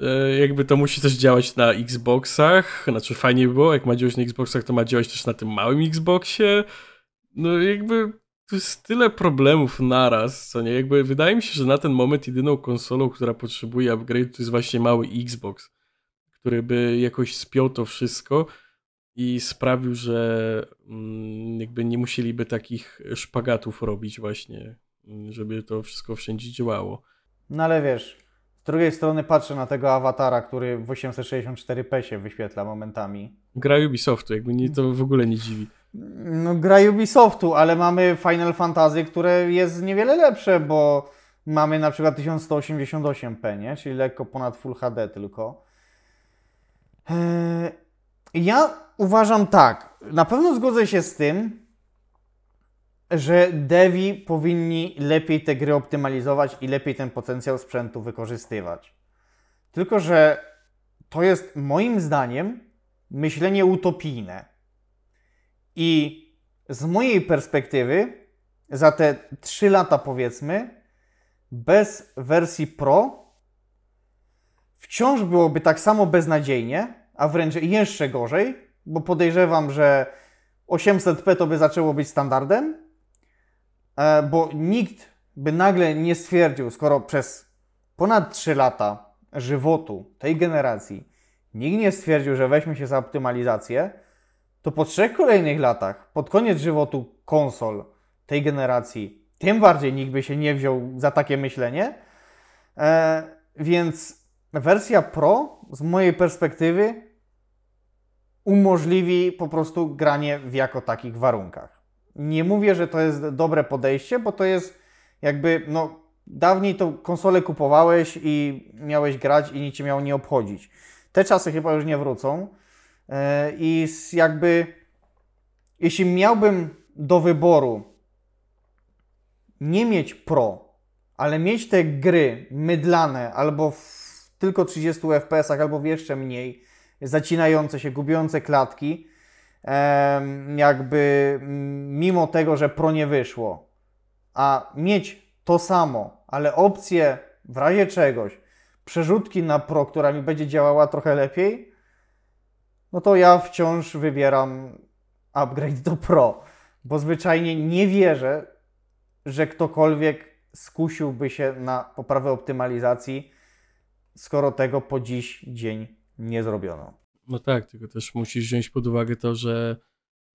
Speaker 2: e, jakby to musi też działać na Xboxach, znaczy fajnie by było, jak ma działać na Xboxach, to ma działać też na tym małym Xboxie. No jakby tu jest tyle problemów naraz, co nie? Jakby wydaje mi się, że na ten moment jedyną konsolą, która potrzebuje upgrade, to jest właśnie mały Xbox, który by jakoś spiął to wszystko i sprawił, że mm, jakby nie musieliby takich szpagatów robić właśnie, żeby to wszystko wszędzie działało.
Speaker 1: No ale wiesz, z drugiej strony patrzę na tego awatara, który w 864p się wyświetla momentami.
Speaker 2: Gra Ubisoftu, jakby nie, to w ogóle nie dziwi.
Speaker 1: No gra Ubisoftu, ale mamy Final Fantasy, które jest niewiele lepsze, bo mamy na przykład 1188p, nie? Czyli lekko ponad Full HD tylko. Eee, Ja uważam tak, na pewno zgodzę się z tym, że devi powinni lepiej te gry optymalizować i lepiej ten potencjał sprzętu wykorzystywać. Tylko, że to jest moim zdaniem myślenie utopijne. I z mojej perspektywy, za te 3 lata powiedzmy, bez wersji Pro wciąż byłoby tak samo beznadziejnie, a wręcz jeszcze gorzej, bo podejrzewam, że 800p to by zaczęło być standardem, bo nikt by nagle nie stwierdził, skoro przez ponad 3 lata żywotu tej generacji nikt nie stwierdził, że weźmy się za optymalizację, to po trzech kolejnych latach, pod koniec żywotu konsol tej generacji, tym bardziej nikt by się nie wziął za takie myślenie. E, więc wersja Pro z mojej perspektywy umożliwi po prostu granie w jako takich warunkach. Nie mówię, że to jest dobre podejście, bo to jest jakby, no, dawniej to konsolę kupowałeś i miałeś grać i nic cię miało nie obchodzić. Te czasy chyba już nie wrócą. E, I jakby, jeśli miałbym do wyboru nie mieć Pro, ale mieć te gry mydlane albo w tylko 30 FPS, albo w jeszcze mniej, zacinające się, gubiące klatki, jakby mm, mimo tego, że Pro nie wyszło, a mieć to samo, ale opcję w razie czegoś, przerzutki na Pro, która mi będzie działała trochę lepiej, no to ja wciąż wybieram upgrade do Pro, bo zwyczajnie nie wierzę, że ktokolwiek skusiłby się na poprawę optymalizacji, skoro tego po dziś dzień nie zrobiono.
Speaker 2: No tak, tylko też musisz wziąć pod uwagę to, że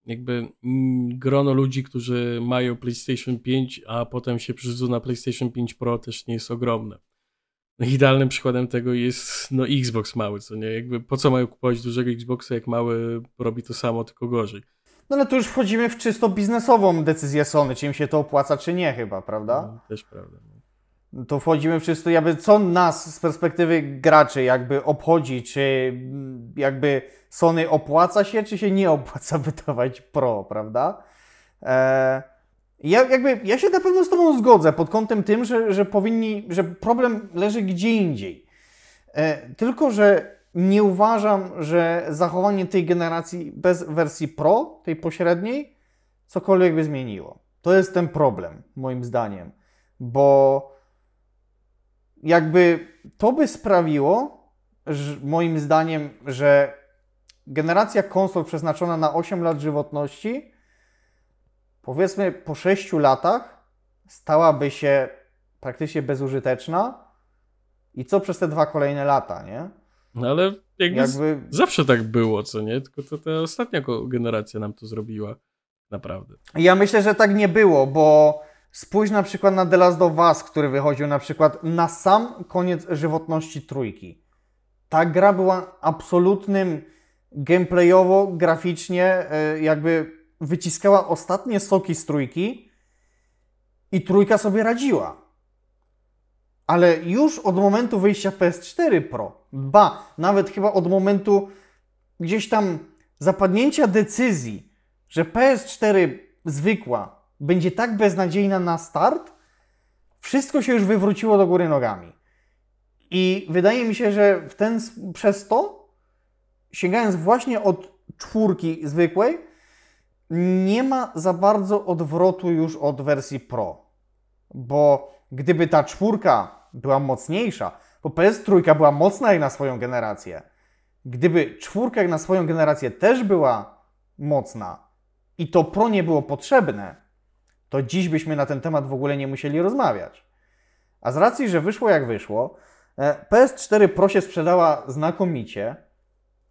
Speaker 2: jakby mm, grono ludzi, którzy mają PlayStation 5, a potem się przerzucą na PlayStation 5 Pro też nie jest ogromne. No, idealnym przykładem tego jest no, Xbox mały, co nie? Jakby po co mają kupować dużego Xboxa, jak mały robi to samo, tylko gorzej.
Speaker 1: No ale tu już wchodzimy w czysto biznesową decyzję Sony, czy im się to opłaca, czy nie chyba, prawda?
Speaker 2: No, też prawda. No.
Speaker 1: To wchodzimy w czysto, jakby co nas z perspektywy graczy jakby obchodzi, czy jakby Sony opłaca się, czy się nie opłaca [laughs] wydawać Pro, prawda? E, ja, jakby, ja się na pewno z Tobą zgodzę pod kątem tym, że, że powinni, że problem leży gdzie indziej. E, tylko, że nie uważam, że zachowanie tej generacji bez wersji Pro, tej pośredniej, cokolwiek by zmieniło. To jest ten problem, moim zdaniem, bo jakby to by sprawiło, moim zdaniem, że generacja konsol przeznaczona na 8 lat żywotności, powiedzmy po 6 latach, stałaby się praktycznie bezużyteczna. I co przez te dwa kolejne lata, nie?
Speaker 2: no ale jakby,
Speaker 1: Jakby
Speaker 2: zawsze tak było, co nie? Tylko to ta ostatnia generacja nam to zrobiła. Naprawdę.
Speaker 1: Ja myślę, że tak nie było, bo spójrz na przykład na The Last of Us, który wychodził na przykład na sam koniec żywotności trójki. Ta gra była absolutnym gameplayowo, graficznie, e, jakby wyciskała ostatnie soki z trójki i trójka sobie radziła. Ale już od momentu wyjścia PS4 Pro, ba, nawet chyba od momentu gdzieś tam zapadnięcia decyzji, że PS4 zwykła będzie tak beznadziejna na start, wszystko się już wywróciło do góry nogami. I wydaje mi się, że w ten, przez to, sięgając właśnie od czwórki zwykłej, nie ma za bardzo odwrotu już od wersji Pro. Bo gdyby ta czwórka była mocniejsza, bo PS3 była mocna jak na swoją generację, gdyby czwórka jak na swoją generację też była mocna i to Pro nie było potrzebne, to dziś byśmy na ten temat w ogóle nie musieli rozmawiać. A z racji, że wyszło jak wyszło, e, PS4 Pro się sprzedała znakomicie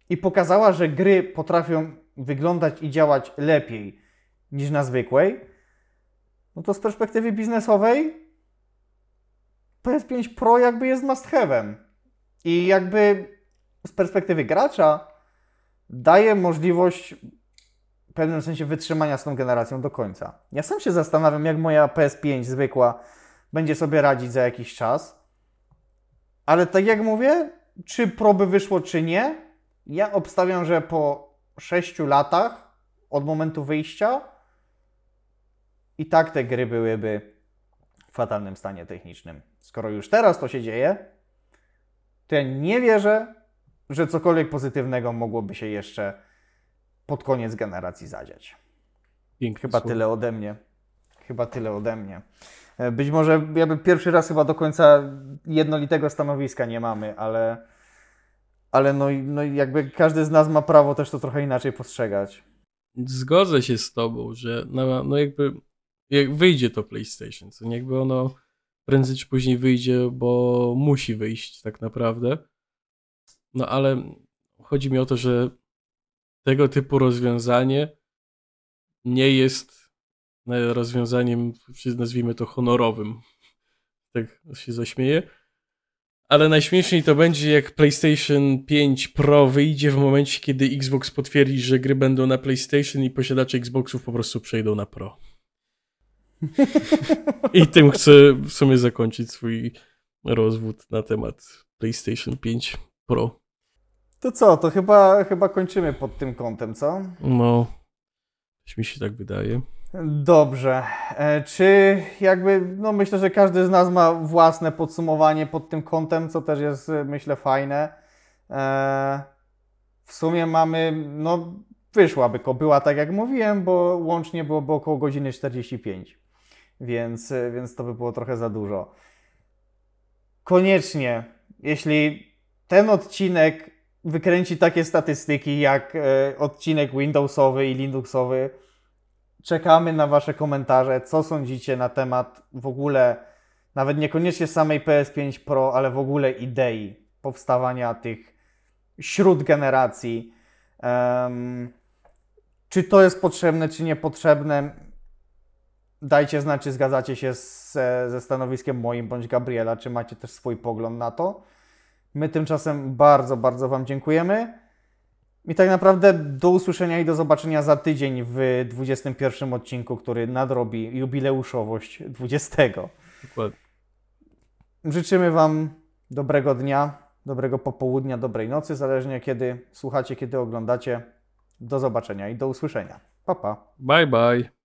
Speaker 1: i pokazała, że gry potrafią wyglądać i działać lepiej niż na zwykłej, no to z perspektywy biznesowej PS5 Pro jakby jest must have'em. I jakby z perspektywy gracza daje możliwość w pewnym sensie wytrzymania z tą generacją do końca. Ja sam się zastanawiam, jak moja PS5 zwykła będzie sobie radzić za jakiś czas. Ale tak jak mówię, czy Pro by wyszło, czy nie, ja obstawiam, że po 6 latach od momentu wyjścia i tak te gry byłyby w fatalnym stanie technicznym. Skoro już teraz to się dzieje, to ja nie wierzę, że cokolwiek pozytywnego mogłoby się jeszcze pod koniec generacji zadziać.
Speaker 2: Piękne
Speaker 1: Chyba
Speaker 2: słowo.
Speaker 1: tyle ode mnie. Chyba tyle ode mnie. E, Być może jakby pierwszy raz chyba do końca jednolitego stanowiska nie mamy, ale, ale no, no jakby każdy z nas ma prawo też to trochę inaczej postrzegać.
Speaker 2: Zgodzę się z tobą, że no, no jakby jak wyjdzie to PlayStation, co jakby ono prędzej czy później wyjdzie, bo musi wyjść tak naprawdę. No ale chodzi mi o to, że tego typu rozwiązanie nie jest e, rozwiązaniem, nazwijmy to honorowym. [laughs] Tak się zaśmieję. Ale najśmieszniej to będzie, jak PlayStation 5 Pro wyjdzie w momencie, kiedy Xbox potwierdzi, że gry będą na PlayStation i posiadacze Xboxów po prostu przejdą na Pro. I tym chcę w sumie zakończyć swój rozwód na temat PlayStation 5 Pro.
Speaker 1: To co, to chyba, chyba kończymy pod tym kątem, co?
Speaker 2: No, mi się tak wydaje.
Speaker 1: Dobrze. E, Czy jakby, no myślę, że każdy z nas ma własne podsumowanie pod tym kątem, co też jest, e, myślę, fajne. E, W sumie mamy, no wyszłaby była tak jak mówiłem, bo łącznie byłoby około godziny 45, więc, więc to by było trochę za dużo. Koniecznie, jeśli ten odcinek wykręci takie statystyki jak e, odcinek Windowsowy i Linuxowy, Czekamy na Wasze komentarze, co sądzicie na temat w ogóle, nawet niekoniecznie samej PS5 Pro, ale w ogóle idei powstawania tych śród generacji. Em, czy to jest potrzebne, czy niepotrzebne? Dajcie znać, czy zgadzacie się z, ze stanowiskiem moim bądź Gabriela, czy macie też swój pogląd na to. My tymczasem bardzo, bardzo Wam dziękujemy. I tak naprawdę do usłyszenia i do zobaczenia za tydzień w 21 odcinku, który nadrobi jubileuszowość 20.
Speaker 2: Dokładnie.
Speaker 1: Życzymy Wam dobrego dnia, dobrego popołudnia, dobrej nocy, zależnie kiedy słuchacie, kiedy oglądacie. Do zobaczenia i do usłyszenia. Pa, pa.
Speaker 2: Bye bye.